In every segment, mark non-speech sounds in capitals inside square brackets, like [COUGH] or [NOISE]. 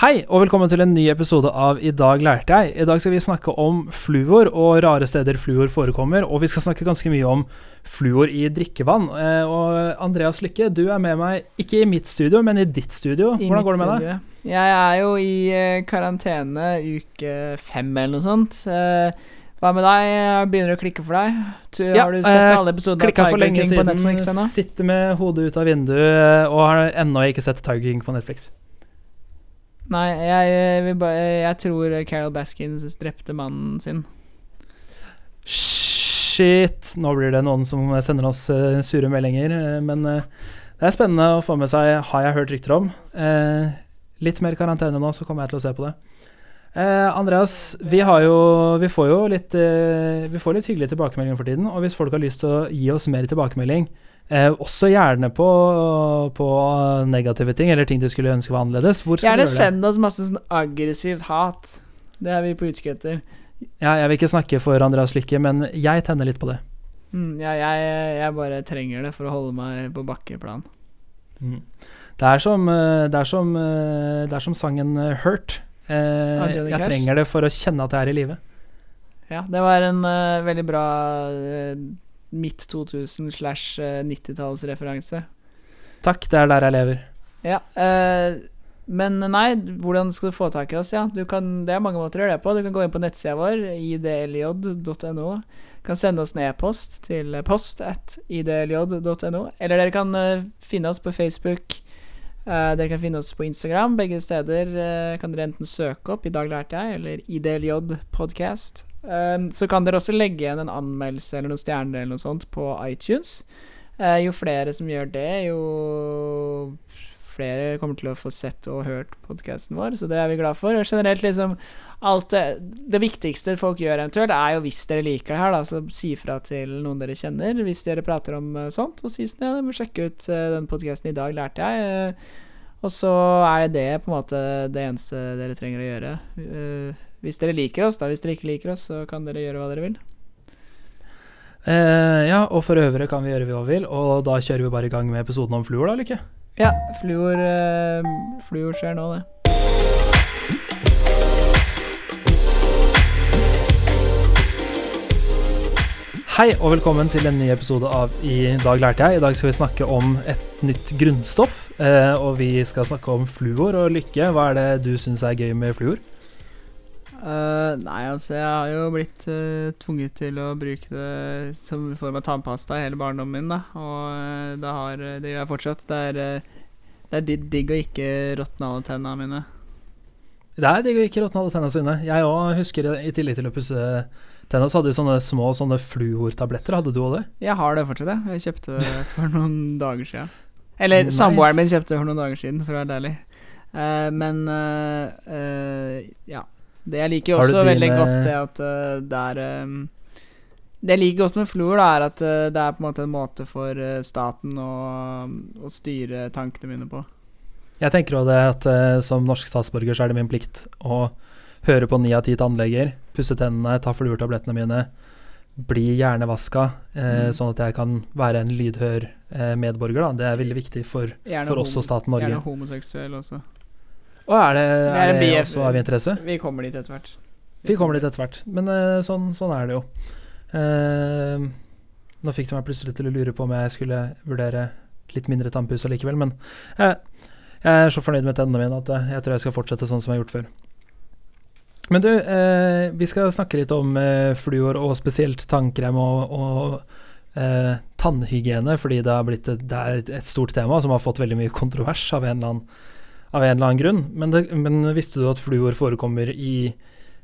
Hei, og velkommen til en ny episode av I dag lærte jeg. I dag skal vi snakke om fluor og rare steder fluor forekommer. Og vi skal snakke ganske mye om fluor i drikkevann. Eh, og Andreas Lykke, du er med meg ikke i mitt studio, men i ditt studio. I Hvordan går det med deg? Jeg er jo i eh, karantene uke fem eller noe sånt. Eh, hva med deg? Begynner det å klikke for deg? Ja, har du sett eh, alle episodene av Tiger King på. Netflix ennå? Sitter med hodet ut av vinduet og har ennå ikke sett Tiger King på Netflix. Nei, jeg, eh, jeg tror Carol Baskins drepte mannen sin. Shit. Nå blir det noen som sender oss eh, sure meldinger, eh, men eh, det er spennende å få med seg Har jeg hørt rykter om. Litt mer karantene nå, så kommer jeg til å se på det. Eh, Andreas, vi jo Vi får jo litt eh, Vi får litt hyggelige tilbakemeldinger for tiden, og hvis folk har lyst til å gi oss mer tilbakemelding, eh, også gjerne på, på negative ting, eller ting du skulle ønske var annerledes, Gjerne send oss masse sånn aggressivt hat. Det er vi på utkikk etter. Ja, jeg vil ikke snakke for Andreas Lykke, men jeg tenner litt på det. Mm, ja, jeg, jeg bare trenger det for å holde meg på bakkeplan. Mm. Det er som, eh, det er som, eh, det er som sangen eh, 'Hurt'. Eh, jeg trenger det for å kjenne at jeg er i live. Ja, det var en uh, veldig bra uh, midt 2000 slash eh, 90-tallsreferanse. Takk, det er der jeg lever. Ja, eh, men nei, hvordan skal du få tak i oss? Ja, du kan, det er mange måter å gjøre det på. Du kan gå inn på nettsida vår, idlj.no. Kan sende oss en e-post til post at idlj.no. Eller dere kan eh, finne oss på Facebook. Uh, dere kan finne oss på Instagram. Begge steder uh, kan dere enten søke opp 'I dag lærte jeg' eller 'IDLJ podcast'. Eh, så kan dere også legge igjen en anmeldelse eller noen stjerner eller noe sånt på iTunes. Eh, jo flere som gjør det, jo flere kommer til å få sett og hørt podkasten vår, så det er vi glad for. Og generelt, liksom alt det, det viktigste folk gjør eventuelt, er jo hvis dere liker det her, da, så si fra til noen dere kjenner hvis dere prater om eh, sånt, og si sånn ja, må sjekke ut eh, den podkasten i dag, lærte jeg. og så er det på en måte det eneste dere trenger å gjøre. Hvis dere liker oss, da. Hvis dere ikke liker oss, så kan dere gjøre hva dere vil. Eh, ja, og for øvrig kan vi gjøre hva vi vil, og da kjører vi bare i gang med episoden om fluor, da, ikke? Ja, fluor, eh, fluor skjer nå, det. Hei, og velkommen til en ny episode av I dag lærte jeg. I dag skal vi snakke om et nytt grunnstoff, eh, og vi skal snakke om fluor og lykke. Hva er det du syns er gøy med fluor? Eh, nei, altså, jeg har jo blitt uh, tvunget til å bruke det som form av tannpasta i hele barndommen min, da. Og uh, det, har, det gjør jeg fortsatt. Det er, det er digg, å ikke råtne alle tennene mine. Det er digg å ikke råtne alle tennene sine. Jeg òg husker i tillegg til å pusse tennene, så hadde vi sånne små sånne fluortabletter. Hadde du òg det? Jeg har det fortsatt, jeg. Jeg kjøpte det for [LAUGHS] noen dager siden. Eller Nice. samboeren min kjøpte det for noen dager siden, for å være ærlig. Men ja. Det jeg liker også veldig godt, det at eh, det er eh, Det jeg liker godt med fluor, da, er at eh, det er på en måte en måte for staten å, å styre tankene mine på. Jeg tenker også det at som norsk statsborger så er det min plikt å høre på ni av ti tannleger, pusse tennene, ta fluortablettene mine, bli hjernevaska, Mm. sånn at jeg kan være en lydhør medborger. Da. Det er veldig viktig for, Gjerne for oss og staten Norge. Gjerne homoseksuell også. Og er det, er er det også av interesse? Vi kommer dit etter hvert. Vi kommer dit etter hvert, men eh, sånn, sånn er det jo. Uh, nå fikk du meg plutselig til å lure på om jeg skulle vurdere litt mindre tannpuss allikevel, men jeg, jeg er så fornøyd med tennene mine at eh, jeg tror jeg skal fortsette sånn som jeg har gjort før. Men du, uh, vi skal snakke litt om uh, fluor, og spesielt tannkrem og, og eh, tannhygiene, fordi det, har blitt et, det er et stort tema som har fått veldig mye kontrovers av en eller annen, av en eller annen grunn. Men, det, men visste du at fluor forekommer i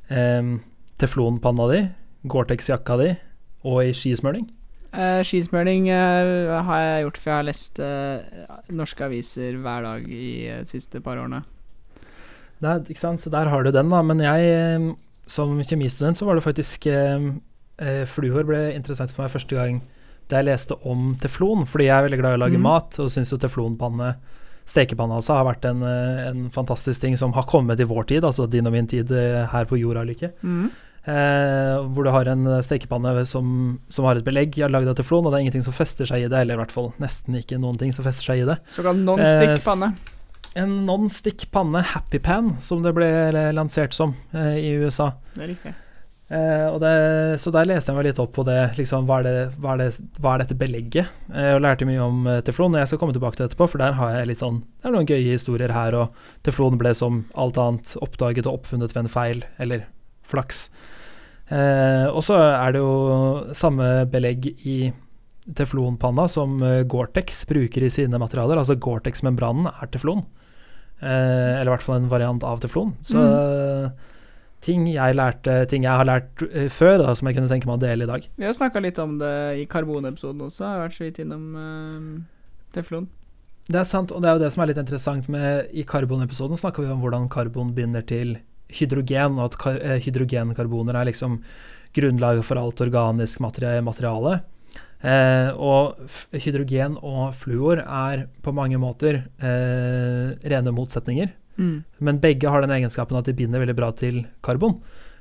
eh, teflonpanna di, Gore-Tex-jakka di og i skismøring? Eh, skismøring eh, har jeg gjort, for jeg har lest eh, norske aviser hver dag i eh, de siste par årene. Nei, ikke sant? Så der har du den, da. Men jeg, som kjemistudent, så var det faktisk eh, Fluor ble interessant for meg første gang da jeg leste om teflon, fordi jeg er veldig glad i å lage mm. mat, og syns jo teflonpanne, stekepanne altså, har vært en, eh, en fantastisk ting som har kommet i vår tid, altså din og min tid eh, her på jorda, Lykke. Eh, hvor du har en stekepanne som, som har et belegg lagd av teflon, og det er ingenting som fester seg i det, eller i hvert fall nesten ikke noen ting som fester seg i det. Såkalt Eh, non-stick-panne. en non-stick panne, Happy Pan, som det ble lansert som eh, i USA. Det er riktig. Eh, det, så der leste jeg meg litt opp på det. Liksom, hva, er det hva, er det, hva er dette belegget? Eh, og lærte mye om eh, teflon. Jeg skal komme tilbake til etterpå, for der har jeg litt sånn Det er noen gøye historier her. Og teflon ble som alt annet oppdaget og oppfunnet ved en feil, eller flaks. Eh, og så er det jo samme belegg i teflonpanna som eh, Gore-Tex bruker i sine materialer. Altså Gore-Tex-membranen er teflon. Eh, eller i hvert fall en variant av teflon. Så Mm. Ting jeg lærte, ting jeg har lært eh, før, da, som jeg kunne tenke meg å dele i dag. Vi har snakka litt om det i karbonepisoden også. Jeg har vært så vidt innom uh, teflon. Det er sant, og det er jo det som er litt interessant med I karbonepisoden snakka vi om hvordan karbon binder til hydrogen, og at eh, hydrogenkarboner er liksom grunnlaget for alt organisk materi materiale. Eh, og hydrogen og fluor er på mange måter eh, rene motsetninger. Mm. Men begge har den egenskapen at de binder veldig bra til karbon.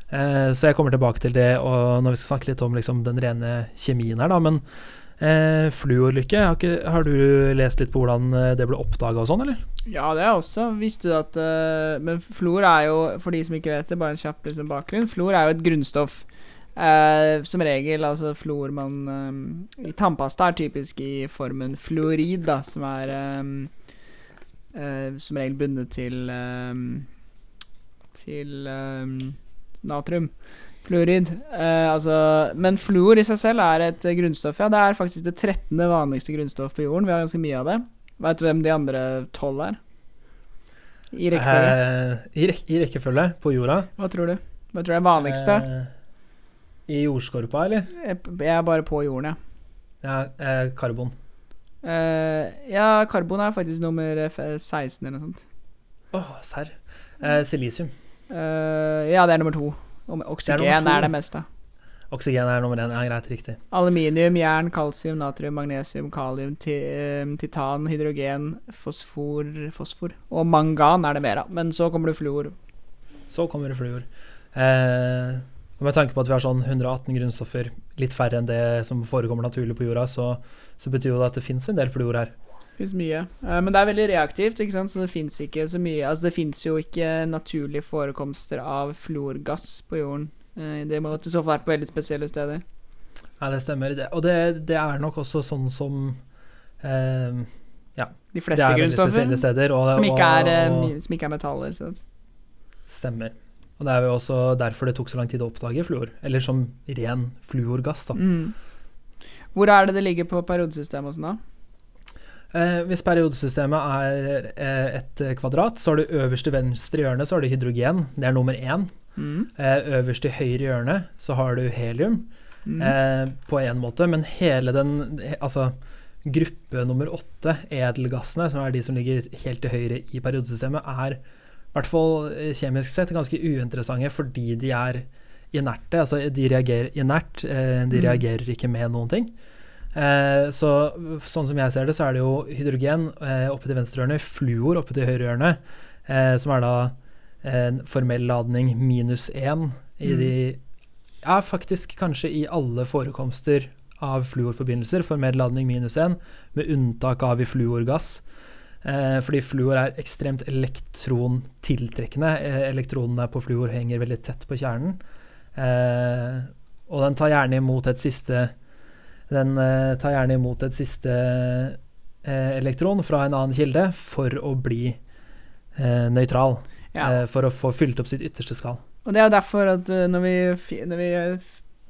Eh, så jeg kommer tilbake til det når vi skal snakke litt om liksom, den rene kjemien her, da. Men eh, fluorlykke, har, ikke, har du lest litt på hvordan eh, det ble oppdaga og sånn, eller? Ja, det har jeg også. Visste du at eh, Men fluor er jo, for de som ikke vet det, bare en kjapp liksom, bakgrunn. Fluor er jo et grunnstoff. Eh, som regel, altså fluor man eh, I tannpasta er typisk i formen fluorid, da, som er eh, eh, som regel bundet til eh, Til eh, natrium. Fluorid. Eh, altså, men fluor i seg selv er et grunnstoff. Ja, det er faktisk det 13. vanligste grunnstoff på jorden. Vi har ganske mye av det. Vet du hvem de andre tolv er? I rekkefølge. Eh, i, rek I rekkefølge på jorda. Hva tror du? Hva tror du er vanligste? Eh, I jordskorpa, eller? Jeg jeg er bare på jorden, ja. Ja, eh, karbon. Eh, ja, karbon er faktisk nummer eh, f- 16 eller noe sånt. Åh, serr. Uh, silisium. Uh, ja, det er nummer to. Oksygen Det er er, det meste. Oksygen er nummer én. Ja, greit, riktig. Aluminium, jern, kalsium, natrium, magnesium, kalium, ti eh, titan, hydrogen, fosfor, fosfor Og mangan er det mer av. Men så kommer det fluor. Så kommer det fluor. Eh, og med tanke på at vi har sånn 118 grunnstoffer, litt færre enn det som forekommer naturlig på jorda, så, så betyr jo det at det fins en del fluor her. Det Fins mye. Eh, men det er veldig reaktivt, ikke sant? så det fins ikke så mye Altså, det fins jo ikke naturlige forekomster av fluorgass på jorden. Eh, det må i så fall vært på veldig spesielle steder. Ja, det stemmer. Og det, det er nok også sånn som eh, De Det fleste er grunnstoffer steder. Og, som ikke, er, eh, og, som ikke er metaller. Så. Stemmer. Og det er jo også derfor det tok så lang tid å oppdage fluor. Eller som ren fluorgass, da. Mm. Hvor er det det ligger på periodesystemet også, da? Eh, hvis periodesystemet er eh, et kvadrat, så har du øverst i venstre hjørne så har du hydrogen. Det er nummer én. Mm. Eh, øverst i høyre hjørne så har du helium, Mm. eh, på én måte. Men hele den Altså gruppe nummer åtte, edelgassene, som er de som ligger helt til høyre i periodesystemet, er hvert fall eh, kjemisk sett ganske uinteressante fordi de er inerte. Altså de reagerer inert, eh, de Mm. reagerer ikke med noen ting. Eh, så sånn som jeg ser det, så er det jo hydrogen oppe til venstre hjørne, fluor oppe til høyre hjørne, som er da en formell ladning minus én i Mm. de Ja, faktisk kanskje i alle forekomster av fluorforbindelser, formell ladning minus én, med unntak av i fluorgass. Eh, fordi fluor er ekstremt elektrontiltrekkende. Eh, elektronene på fluor henger veldig tett på kjernen. Eh, og den tar gjerne imot et siste Den tar gjerne imot et siste eh, elektron fra en annen kilde for å bli eh, nøytral. Ja. For å få fylt opp sitt ytterste skall. Og det er derfor at når vi, når vi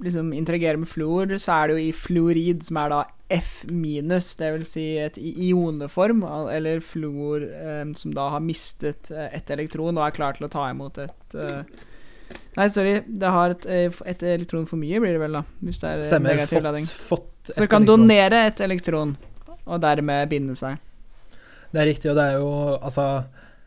liksom interagerer med fluor, så er det jo i fluorid, som er da F minus, det vil si et ioneform, eller fluor eh, som da har mistet eh, et elektron og er klar til å ta imot et eh, Nei, sorry, det har et, eh, et elektron for mye, blir det vel, da. Hvis det er eh, Stemmer. negativ Fått, lading. fått Så det kan elektron. donere et elektron, og dermed binde seg. Det er riktig, og det er jo altså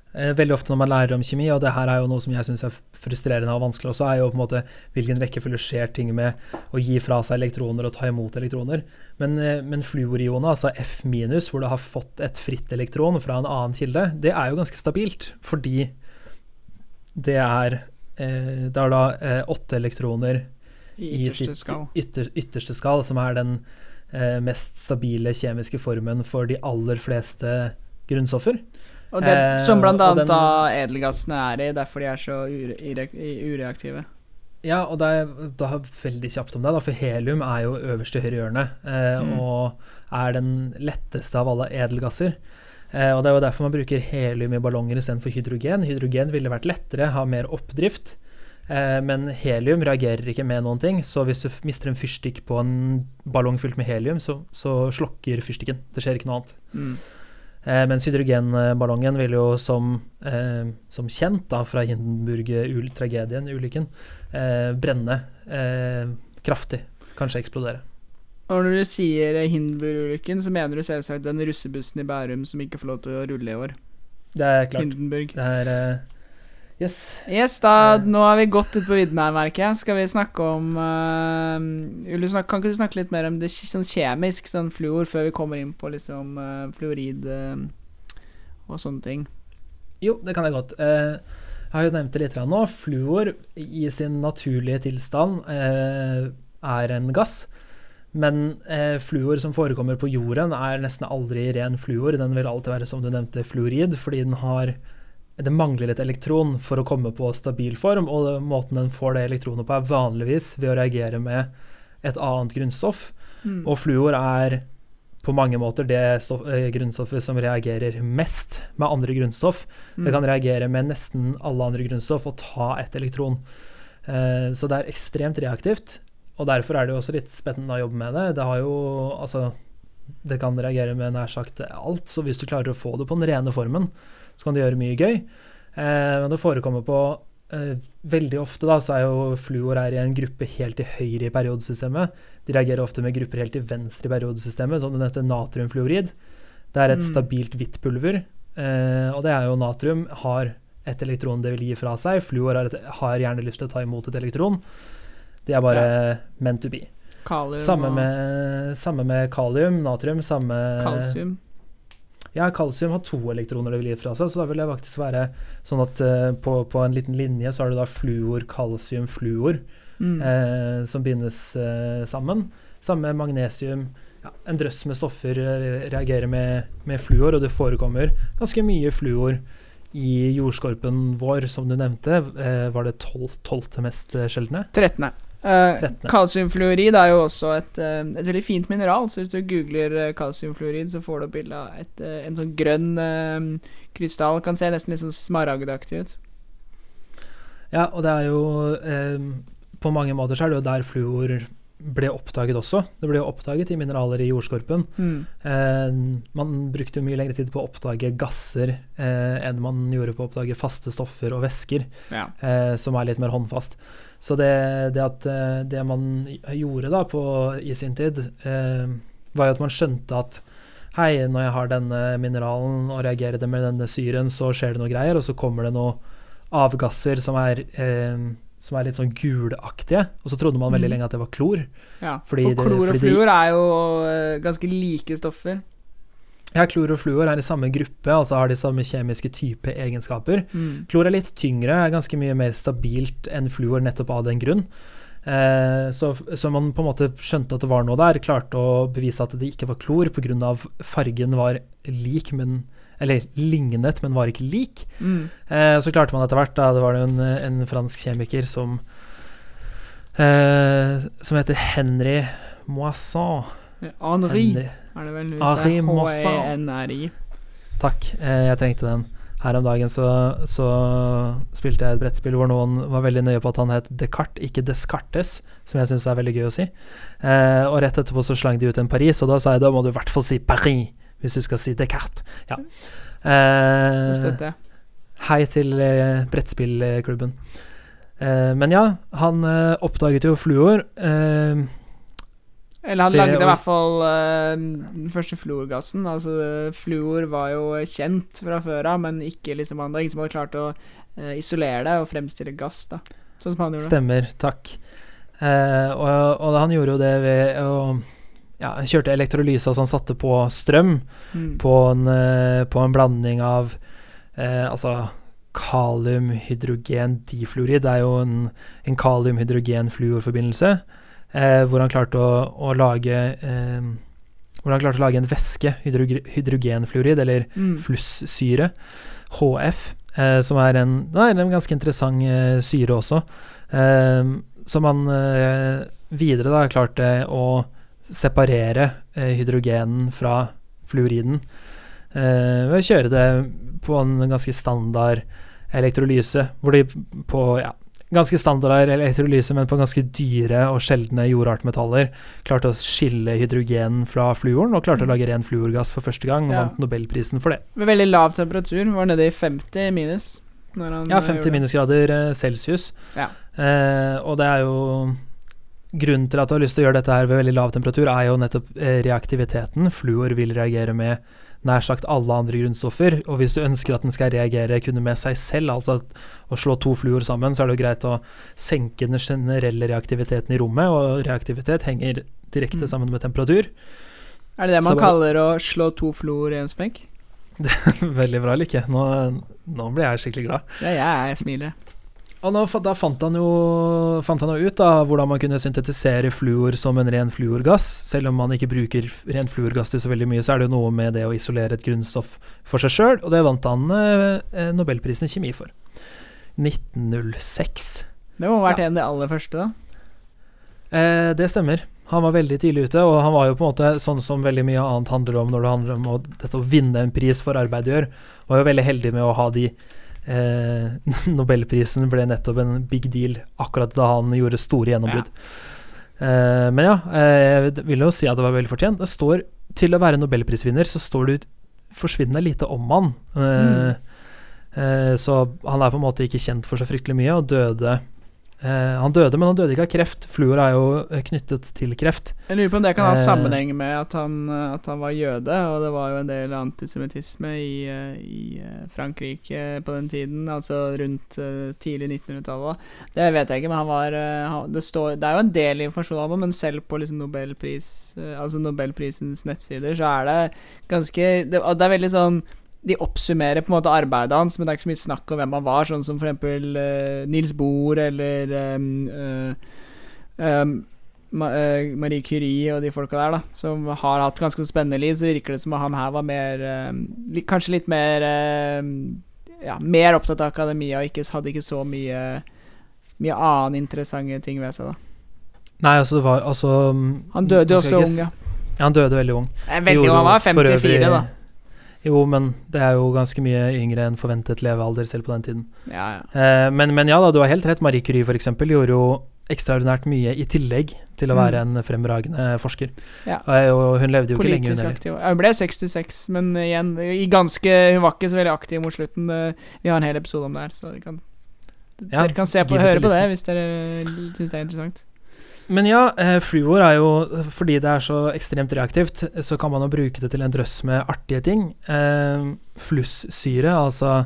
Veldig ofte når man lærer om kjemi, og det her er jo noe som jeg syns er frustrerende og vanskelig også, er jo på en måte hvilken rekkefølge skjer ting med å gi fra seg elektroner og ta imot elektroner. Men, eh, men fluorionet, altså F minus, hvor du har fått et fritt elektron fra en annen kilde, det er jo ganske stabilt, fordi det er eh, Det er da eh, åtte elektroner I i sitt ytter, ytterste skall, som er den eh, mest stabile kjemiske formen for de aller fleste grunnstoffer. Og det, Eh, som blant annet den- da edelgassene er i, derfor de er så ure, ureaktive. Ja, og det er, da veldig kjapt om det, da, for helium er jo øverst i høyre hjørne, eh, Mm. og er den letteste av alle edelgasser. Eh, og Det er jo derfor man bruker helium i ballonger istedenfor hydrogen. Hydrogen ville vært lettere, ha mer oppdrift, eh, men helium reagerer ikke med noen ting. Så hvis du mister en fyrstikk på en ballong fylt med helium, så, så slokker fyrstikken. Det skjer ikke noe annet. Mm. Eh, mens hydrogenballongen vil jo som, eh, som kjent da, fra Hindenburg-tragedien, ulykken, eh, brenne eh, kraftig. Kanskje eksplodere. Og når du sier Hindenburg-ulykken, så mener du selvsagt den russebussen i Bærum som ikke får lov til å rulle i år. Det er klart. Hindenburg. Det er eh, Yes. Yes, da, nå har vi gått ut på vidden her, merker jeg. Skal vi snakke om uh, snakke, Kan ikke du snakke litt mer om det sånn kjemisk, sånn fluor, før vi kommer inn på liksom uh, fluorid uh, og sånne ting? Jo, det kan jeg godt. Jeg har jo nevnt det litt nå. Fluor i sin naturlige tilstand er en gass. Men eh, fluor som forekommer på jorden, er nesten aldri ren fluor. Den vil alltid være, som du nevnte, fluorid, fordi den har det mangler et elektron for å komme på stabil form, og måten den får det elektronet på, er vanligvis ved å reagere med et annet grunnstoff. Mm. Og fluor er på mange måter det stoff, eh, grunnstoffet som reagerer mest med andre grunnstoff. Mm. Det kan reagere med nesten alle andre grunnstoff og ta et elektron. Eh, så det er ekstremt reaktivt, og derfor er det jo også litt spennende å jobbe med det. Det har jo altså Det kan reagere med nær sagt alt, så hvis du klarer å få det på den rene formen, så kan du gjøre mye gøy. Eh, men det forekommer på eh, Veldig ofte da, så er jo fluor er i en gruppe helt til høyre i periodesystemet. De reagerer ofte med grupper helt til venstre i periodesystemet, som den heter natriumfluorid. Det er et Mm. stabilt hvitt pulver, eh, og det er jo natrium har et elektron det vil gi fra seg. Fluor har, et, har gjerne lyst til å ta imot et elektron. De er bare meant to be. Kalium Samme med, samme med kalium, natrium, samme kalsium. Ja, kalsium har to elektroner det vil gi fra seg, så da vil det faktisk være sånn at uh, på, på en liten linje så har du da fluor, kalsium, fluor Mm. eh, som bindes uh, sammen. Samme magnesium. Ja, en drøss med stoffer reagerer med, med fluor, og det forekommer ganske mye fluor i jordskorpen vår, som du nevnte. Var det tolv- tolvte mest sjeldne? 13. Uh, Kalsiumfluorid er jo også et, uh, et veldig fint mineral, så hvis du googler uh, kalsiumfluorid, så får du bilde av et, en sånn grønn krystall. Kan se nesten litt sånn smaragdaktig ut. Ja, og det er jo På mange måter så er det jo der fluor ble oppdaget også. Det ble jo oppdaget i mineraler i jordskorpen. Mm. Eh, man brukte jo mye lengre tid på å oppdage gasser eh, enn man gjorde på å oppdage faste stoffer og væsker, Ja. eh, som er litt mer håndfast. Så det, det at eh, det man gjorde da på, i sin tid, eh, var jo at man skjønte at hei, når jeg har denne mineralen og reagerer det med denne syren, så skjer det noe greier, og så kommer det noe avgasser som er eh, som er litt sånn gulaktige. Og så trodde man veldig Mm. lenge at det var klor. ja. Fordi For klor og fluor er jo eh, ganske like stoffer. Ja, klor og fluor er i samme gruppe, altså har de samme kjemiske type egenskaper. Mm. Klor er litt tyngre, er ganske mye mer stabilt enn fluor nettopp av den grunn. Eh, så, så man på en måte skjønte at det var noe der, klarte å bevise at det ikke var klor pga. fargen var lik, men eller lignet, men var ikke lik. Mm. Eh, så klarte man etter hvert, da det var det en, en fransk kjemiker som eh, Som heter Henry Moisson. Henri er det vel. Henri Moisson. H-e-n-r-i. Takk, eh, jeg trengte den. Her om dagen så, så spilte jeg et brettspill hvor noen var veldig nøye på at han het Descartes, ikke Descartes, som jeg syns er veldig gøy å si. Eh, og rett etterpå så slang de ut en Paris, og da sa jeg da må du i hvert fall si Paris hvis du skal si Descartes. Ja. Eh, støtter hei til eh, brettspillklubben. Eh, men ja, han eh, oppdaget jo fluor. Eh, Eller han lagde i hvert fall uh, den første fluorgassen. Altså, fluor var jo kjent fra før av, men ikke liksom, han- det var ingen som hadde klart å uh, isolere det og fremstille gass. da Sånn som han gjorde. Stemmer, takk. Uh, og, og han gjorde jo det ved å ja, kjørte elektrolyse, altså han satte på strøm Mm. på en, eh, på en blanding av eh, altså kalium, hydrogen, difluorid. Det er jo en, en kalium-hydrogen-fluorforbindelse, eh, hvor han klarte å, å lage eh, hvor han klarte å lage en væske, hydroge- hydrogenfluorid, eller Mm. flussyre, HF, eh, som er en, er en ganske interessant eh, syre også, eh, som han eh, videre da klarte å separere eh, hydrogenen fra fluoriden eh, ved å kjøre det på en ganske standard elektrolyse, hvor de på ja, ganske standard elektrolyse, men på ganske dyre og sjeldne jordartmetaller klarte å skille hydrogen fra fluoren, og klarte å lage ren fluorgass for første gang, og Ja. vant nobelprisen for det. Med veldig lav temperatur. Var nede i 50 minus. Når han, Ja, eh, 50 minusgrader eh, celsius. Ja. Eh, og det er jo Grunnen til at du har lyst til å gjøre dette her ved veldig lav temperatur, er jo nettopp eh, reaktiviteten. Fluor vil reagere med nær sagt alle andre grunnstoffer. Og hvis du ønsker at den skal reagere kun med seg selv, altså å slå to fluor sammen, så er det jo greit å senke den generelle reaktiviteten i rommet, og reaktivitet henger direkte Mm. sammen med temperatur. Er det det man så, kaller å slå to fluor i en smekk? [LAUGHS] Veldig bra, Lykke. Nå, nå blir jeg skikkelig glad. Ja, jeg, jeg smiler. Og nå, da fant han, jo, fant han jo ut da, hvordan man kunne syntetisere fluor som en ren fluorgass. Selv om man ikke bruker ren fluorgass til så veldig mye, så er det jo noe med det å isolere et grunnstoff for seg sjøl, og det vant han eh, eh, Nobelprisen i kjemi for. 1906. Det må ha vært en av de aller første, da. Eh, det stemmer. Han var veldig tidlig ute, og han var jo på en måte sånn som veldig mye annet handler om når det handler om å, dette å vinne en pris for arbeid du gjør. Var jo veldig heldig med å ha de eh, [LAUGHS] Nobelprisen ble nettopp en big deal akkurat da han gjorde store gjennombrudd. Eh, men ja, eh, jeg vil jo si at det var veldig fortjent. Det står til å være nobelprisvinner, så står det forsvinnende lite om han. Eh, eh, så han er på en måte ikke kjent for så fryktelig mye, og døde Han døde, men han døde ikke av kreft. Fluor er jo eh, knyttet til kreft. Jeg lurer på om det kan ha Eh. sammenheng med at han, eh, at han var jøde, og det var jo en del antisemittisme i, eh, i eh, Frankrike på den tiden, altså rundt eh, tidlig 1900-tallet. Det vet jeg ikke, men han var eh, han, det, står, det er jo en del informasjon om ham, men selv på liksom Nobelpris, eh, altså Nobelprisens nettsider, så er det ganske Det, det er veldig sånn de oppsummerer på en måte arbeidet hans, men det er ikke så mye snakk om hvem han var, sånn som for eksempel eh, Nils Bohr eller um, uh, um, Marie Curie og de folka der, da, som har hatt ganske spennende liv, så virker det som at han her var mer Kanskje litt mer Ja, mer opptatt av akademia og ikke, hadde ikke så mye Mye annen interessante ting ved seg, da. Nei, altså det var altså Han døde jo også ung, ja. Ja, han døde veldig ung. Veldig ung, han var 54, øvrig- da. Jo, men det er jo ganske mye yngre enn forventet levealder selv på den tiden. Ja, ja. Eh, men, men ja da, du har helt rett. Marie Curie eksempel gjorde jo ekstraordinært mye i tillegg til å Mm. være en fremragende forsker. Ja. Eh, Og hun levde jo ikke lenge, hun Politisk heller. aktiv. Hun ble 66, men igjen i ganske, Hun var ikke så veldig aktiv mot slutten. Vi har en hel episode om det her, så vi kan, dere kan se på høre på det hvis dere syns det er interessant. Men ja, eh, fluor er jo Fordi det er så ekstremt reaktivt, så kan man jo bruke det til en drøss med artige ting. Eh, flusssyre, altså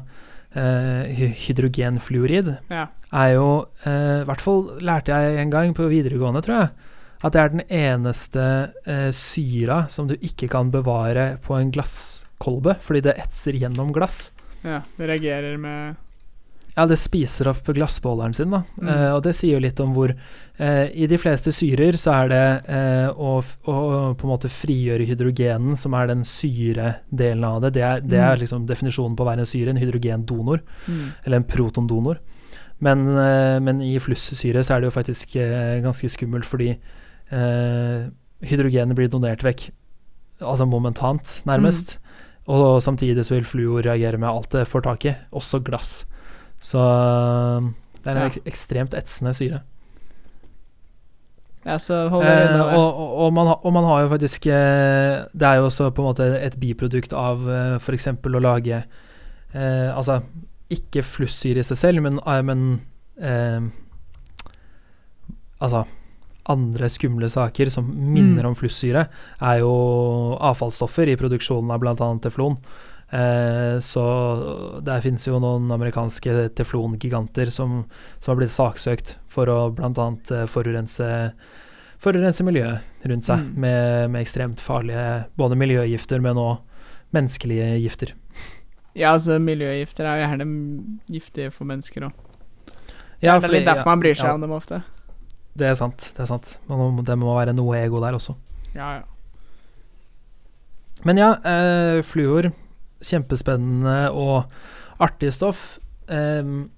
eh, hydrogenfluorid, Ja. er jo I hvert fall lærte jeg en gang på videregående, tror jeg, at det er den eneste syra som du ikke kan bevare på en glasskolbe, fordi det etser gjennom glass. ja. Det reagerer med Ja, det spiser opp glassbeholderen sin, da. Mm. Eh, og det sier jo litt om hvor eh, I de fleste syrer så er det eh, å, å på en måte frigjøre hydrogenen, som er den syredelen av det. Det er, det er Mm. liksom definisjonen på å være en syre, en hydrogendonor, mm. eller en protondonor. Men, eh, men i flussyre så er det jo faktisk eh, ganske skummelt, fordi eh, hydrogenet blir donert vekk altså momentant, nærmest. Og samtidig så vil fluor reagere med alt det får tak i, også glass. Så eh, det er en ek ekstremt etsende syre. Ja, Eh, og, og, man, og man har jo faktisk eh, Det er jo også på en måte et biprodukt av eh, f.eks. å lage eh, Altså ikke flussyre i seg selv, men, eh, men eh, Altså andre skumle saker som minner Mm. om flussyre, er jo avfallsstoffer i produksjonen av bl.a. teflon. Eh, så der finnes jo noen amerikanske teflongiganter som, som har blitt saksøkt for å bl.a. Eh, forurense forurense miljøet rundt seg Mm. med, med ekstremt farlige både miljøgifter, men òg menneskelige gifter. Ja, altså, miljøgifter er jo gjerne giftige for mennesker òg. Ja, det er litt derfor derfor man bryr seg ja, om dem ofte. Det er sant. Det er sant. Man det må være noe ego der også. Ja, ja. Men ja, eh, fluor. Kjempespennende og artig stoff. Um,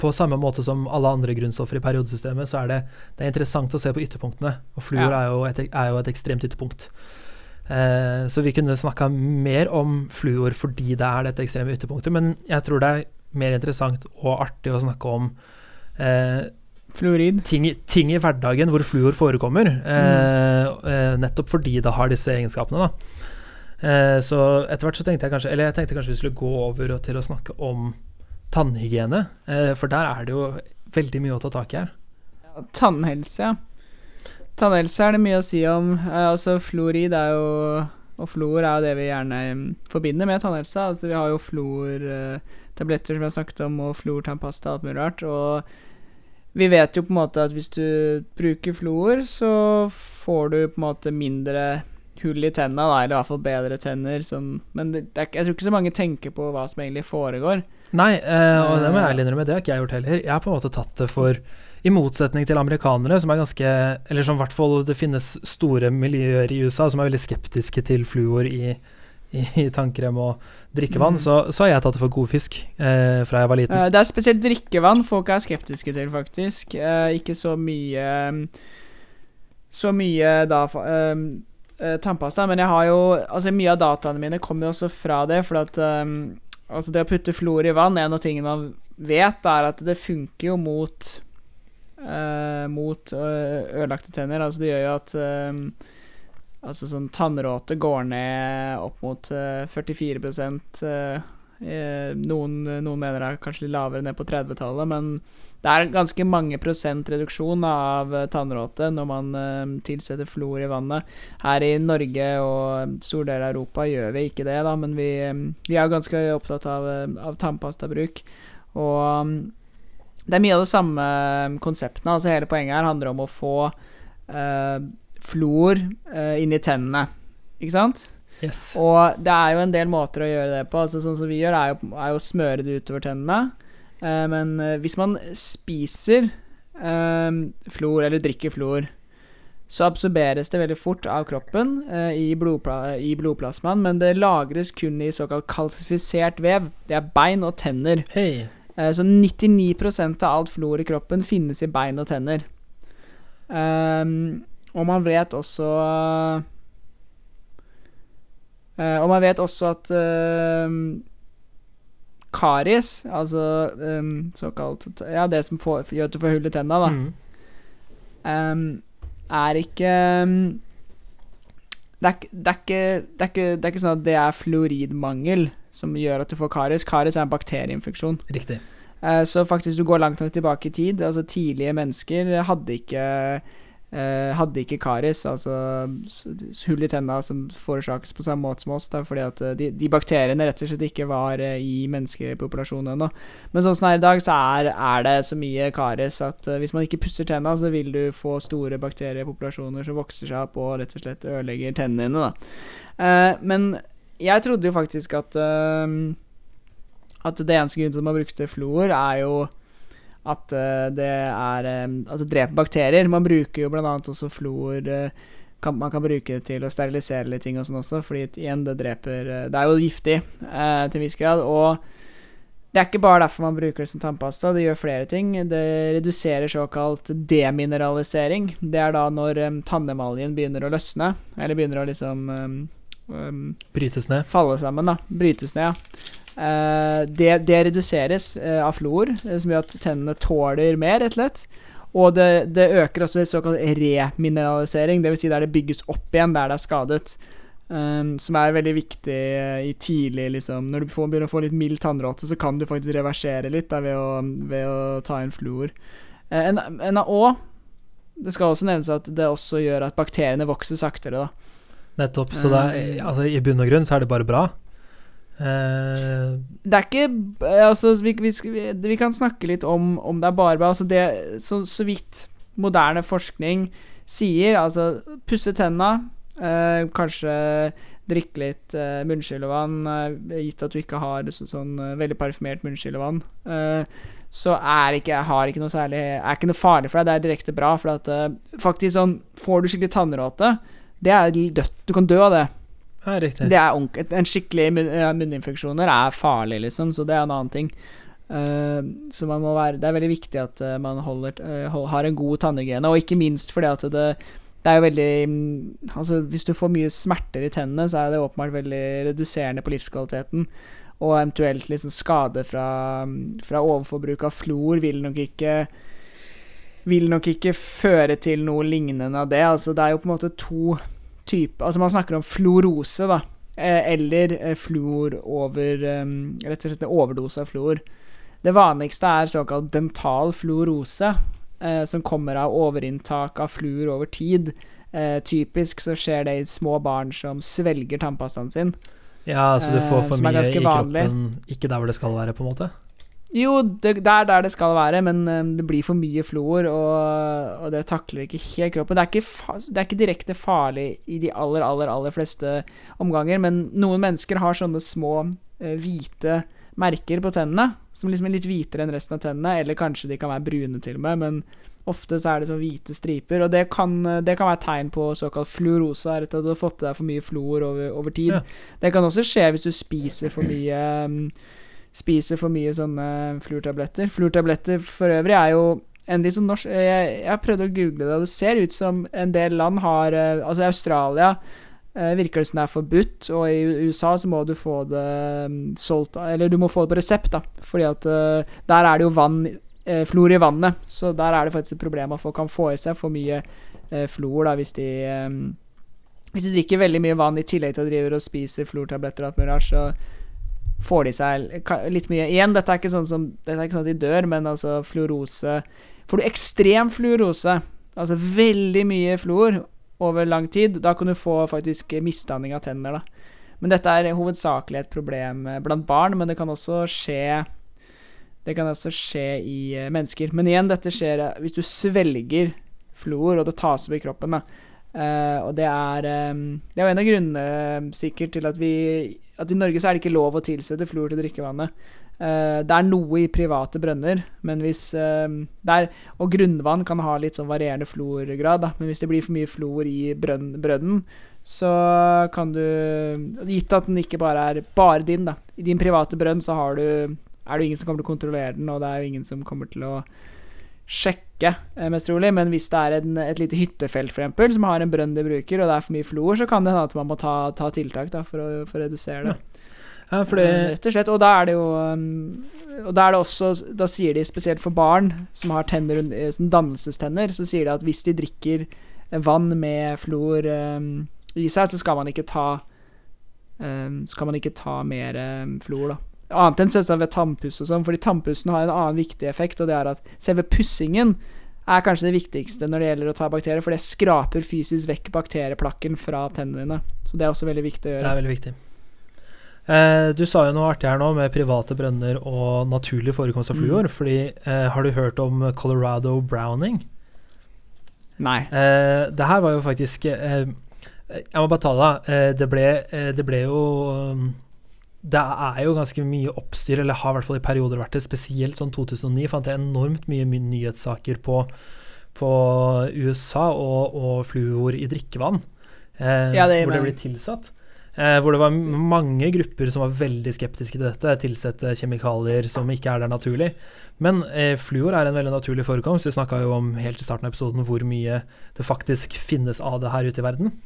på samme måte som alle andre grunnstoffer i periodesystemet, så er det, det er interessant å se på ytterpunktene. Og fluor Ja. er, jo et, er jo et ekstremt ytterpunkt. Eh, så vi kunne snakka mer om fluor fordi det er dette ekstreme ytterpunktet, men jeg tror det er mer interessant og artig å snakke om eh, Fluorid. ting, ting i hverdagen hvor fluor forekommer, eh, eh, nettopp fordi det har disse egenskapene. Da. Eh, så etter hvert så tenkte jeg kanskje Eller jeg tenkte kanskje vi skulle gå over til å snakke om tannhygiene, eh, for der er det jo veldig mye å ta tak i her. Tannhelse, ja. Tannhelse er det mye å si om. Eh, altså Fluorid er jo Og fluor er jo det vi gjerne mm, forbinder med tannhelse. Altså Vi har jo fluortabletter som vi har snakket om, og fluortannpasta og alt mulig rart. Og vi vet jo på en måte at hvis du bruker fluor, så får du på en måte mindre hull i tenna, da, eller i hvert fall bedre tenner. Sånn. Men det, det er, jeg tror ikke så mange tenker på hva som egentlig foregår. Nei, eh, og det må jeg ærlig innrømme, det har ikke jeg gjort heller. Jeg har på en måte tatt det for I motsetning til amerikanere, som er ganske Eller som i hvert fall det finnes store miljøer i USA som er veldig skeptiske til fluor i, i, i tannkrem og drikkevann, mm. så, så har jeg tatt det for god fisk eh, fra jeg var liten. Eh, det er spesielt drikkevann folk er skeptiske til, faktisk. Eh, ikke så mye mm, Så mye da fa- eh, tannpasta, men jeg har jo Altså, mye av dataene mine kommer jo også fra det, for at um, Altså, det å putte fluor i vann, en av tingene man vet, er at det funker jo mot uh, Mot øh, ødelagte tenner. Altså, det gjør jo at um, Altså sånn tannråte går ned opp mot eh, 44 eh, eh, noen, noen mener det er kanskje litt lavere, ned på 30-tallet, men det er ganske mange prosent reduksjon av eh, tannråte når man eh, tilsetter flor i vannet. Her i Norge og stor del av Europa gjør vi ikke det, da, men vi, eh, vi er ganske opptatt av, eh, av tannpastabruk. Og um, det er mye av de samme konseptene. Altså Hele poenget her handler om å få eh, flor eh, inn i tennene. Ikke sant? Yes. Og det er jo en del måter å gjøre det på. Altså Sånn som vi gjør, er jo, er jo å smøre det utover tennene. Eh, men eh, hvis man spiser eh, flor, eller drikker flor, så absorberes det veldig fort av kroppen eh, i, blodpla i blodplasmaen, men det lagres kun i såkalt kalsifisert vev. Det er bein og tenner. Hey. Eh, Så 99% av alt flor i kroppen finnes i bein og tenner. Ehm, og man vet også eh, Og man vet også at karis, karies, altså um, såkalt Ja, det som får, gjør at du får hull i tenna, da, Mm. um, er ikke um, det er, det, er ikke, det, er ikke, det er ikke sånn at det er fluoridmangel som gjør at du får karis. Karis er en bakterieinfeksjon. Riktig. Eh, Så faktisk du går langt nok tilbake i tid. Altså Tidlige mennesker hadde ikke eh, hadde ikke karis, altså hull i tenna som forårsakes på samme måte som oss. Da, fordi at eh, de, de bakteriene rett og slett ikke var eh, i menneskepopulasjonen ennå. Men sånn som det er i dag, så er, er det så mye karis at eh, hvis man ikke pusser tenna, så vil du få store bakteriepopulasjoner som vokser seg opp og rett og slett ødelegger tennene dine. Da. Eh, men jeg trodde jo faktisk at eh, at det eneste grunnen til at man brukte fluor, er jo at eh, det er eh, At det dreper bakterier. Man bruker jo blant annet også fluor eh, kan, Man kan bruke det til å sterilisere litt ting og sånn også, fordi igjen, det dreper Det er jo giftig eh, til en viss grad. Og det er ikke bare derfor man bruker det som tannpasta, det gjør flere ting. Det reduserer såkalt demineralisering. Det er da når um, tannemaljen begynner å løsne, eller begynner å liksom um, um, Brytes ned. falle sammen, da. Brytes ned, ja. Eh, det, det reduseres eh, av fluor, eh, som gjør at tennene tåler mer, rett og slett. Og det, det øker også såkalt remineralisering, dvs. Si der det bygges opp igjen der det er skadet. Um, som er veldig viktig i tidlig liksom, Når du får, begynner å få litt mild tannråte, så kan du faktisk reversere litt da, ved, å, ved å ta inn fluor. En, en, og det skal også nevnes at det også gjør at bakteriene vokser saktere. da Nettopp. Så er, altså, i bunn og grunn så er det bare bra. Eh, Det er ikke Altså, vi, vi, vi, kan snakke litt om, om det er bare bra. Altså, det så, så vidt moderne forskning sier, altså pusse tenna, uh, kanskje drikke litt uh, munnskyllevann, gitt at du ikke har så, sånn veldig parfymert munnskyllevann, så er ikke, har ikke noe særlig Er ikke noe farlig for deg. Det er direkte bra, for at faktisk sånn Får du skikkelig tannråte, det er dødt. Du kan dø av det. Ja, riktig. Det er En skikkelig munninfeksjon munninfeksjoner er farlig, liksom, så det er en annen ting. Uh, så man må være Det er veldig viktig at eh, man holder, uh, har en god tannhygiene, og ikke minst fordi at det det er jo veldig mm, Altså, hvis du får mye smerter i tennene, så er det åpenbart veldig reduserende på livskvaliteten. Og eventuelt liksom skade fra, fra overforbruk av flor vil nok ikke Vil nok ikke føre til noe lignende av det. Altså, det er jo på en måte to typer Altså, man snakker om fluorose, da. eh, Eller eh, fluor over eh, Rett og slett overdose av fluor. Det vanligste er såkalt dental fluorose, som kommer av overinntak av fluor over tid. Typisk så skjer det i små barn som svelger tannpastaen sin. Ja, så du får for mye i kroppen, ikke der hvor det skal være, på en måte? Jo, det, det er der det skal være, men eh, det blir for mye fluor, og, og det takler ikke helt kroppen. Det er ikke, det er ikke direkte farlig i de aller, aller, aller fleste omganger, men noen mennesker har sånne små eh, hvite merker på tennene, som liksom er litt hvitere enn resten av tennene, eller kanskje de kan være brune til og med, men ofte så er det sånn hvite striper, og det kan, det kan være tegn på såkalt fluorose, at du har fått i deg for mye fluor over, over tid. Ja. Det kan også skje hvis du spiser for mye um, Spiser for mye sånne fluortabletter. Fluortabletter for øvrig er jo en litt sånn norsk jeg, jeg prøvd å google det, og det ser ut som en del land har eh, Altså i Australia eh, virker det som det er forbudt, og i USA så må du få det um, solgt Eller du må få det på resept, da, fordi at eh, der er det jo vann Flor i vannet, så der er det faktisk et problem at folk kan få i seg for mye flor da, hvis de eh, Hvis de drikker veldig mye vann i tillegg til å drive og spise flortabletter og alt mulig rart, så får de seg litt mye Igjen, dette er ikke sånn som Dette er ikke sånn at de dør, men altså fluorose Får du ekstrem fluorose, altså veldig mye fluor over lang tid, da kan du få faktisk misdanning av tenner, da. Men dette er hovedsakelig et problem eh, blant barn, men det kan også skje Det kan også skje i eh, mennesker. Men igjen, dette skjer eh, hvis du svelger fluor, og det tas opp i kroppen, da. Eh, og det er um, Det er jo en av grunnene sikkert til at vi At i Norge så er det ikke lov å tilsette fluor til drikkevannet. Uh, det er noe i private brønner, men hvis det er, Og grunnvann kan ha litt sånn varierende fluorgrad, da, men hvis det blir for mye fluor i brønn, brønnen, så kan du Gitt at den ikke bare er bare din, da. I din private brønn så har du er det ingen som kommer til å kontrollere den, og det er jo ingen som kommer til å sjekke, eh, mest trolig. Men hvis det er en, et lite hyttefelt, for eksempel, som har en brønn de bruker, og det er for mye fluor, så kan det hende at man må ta, ta tiltak da, for, å, for å redusere det. Ja, fordi Eh, Rett og slett. Og da er det jo um, Og da er det også Da sier de spesielt for barn som har tenner, eh, sånn dannelsestenner, så sier de at hvis de drikker eh, vann med fluor i seg, så skal man ikke ta um, Skal man ikke ta mer um, fluor, da. Annet enn ved tannpuss og sånn, fordi tannpussen har en annen viktig effekt, og det er at selve pussingen er kanskje det viktigste når det gjelder å ta bakterier, for det skraper fysisk vekk bakterieplakken fra tennene dine. Så det er også veldig viktig å gjøre. det er veldig viktig. Eh, du sa jo noe artig her nå med private brønner og naturlig forekomst av fluor. Fordi eh, Har du hørt om Colorado browning? Nei. Eh, det her var jo faktisk eh, Jeg må bare ta det. av. Eh, det, eh, det ble jo um, Det er jo ganske mye oppstyr, eller har i hvert fall i perioder vært det. Spesielt sånn 2009 fant jeg enormt mye, nyhetssaker på, på USA og, og fluor i drikkevann. Eh, Ja, det hvor det blir tilsatt. Eh, hvor det var mange grupper som var veldig skeptiske til dette. Tilsette kjemikalier som ikke er der naturlig. Men eh, fluor er en veldig naturlig forekomst. Vi snakka jo om helt i starten av episoden hvor mye det faktisk finnes av det her ute i verden.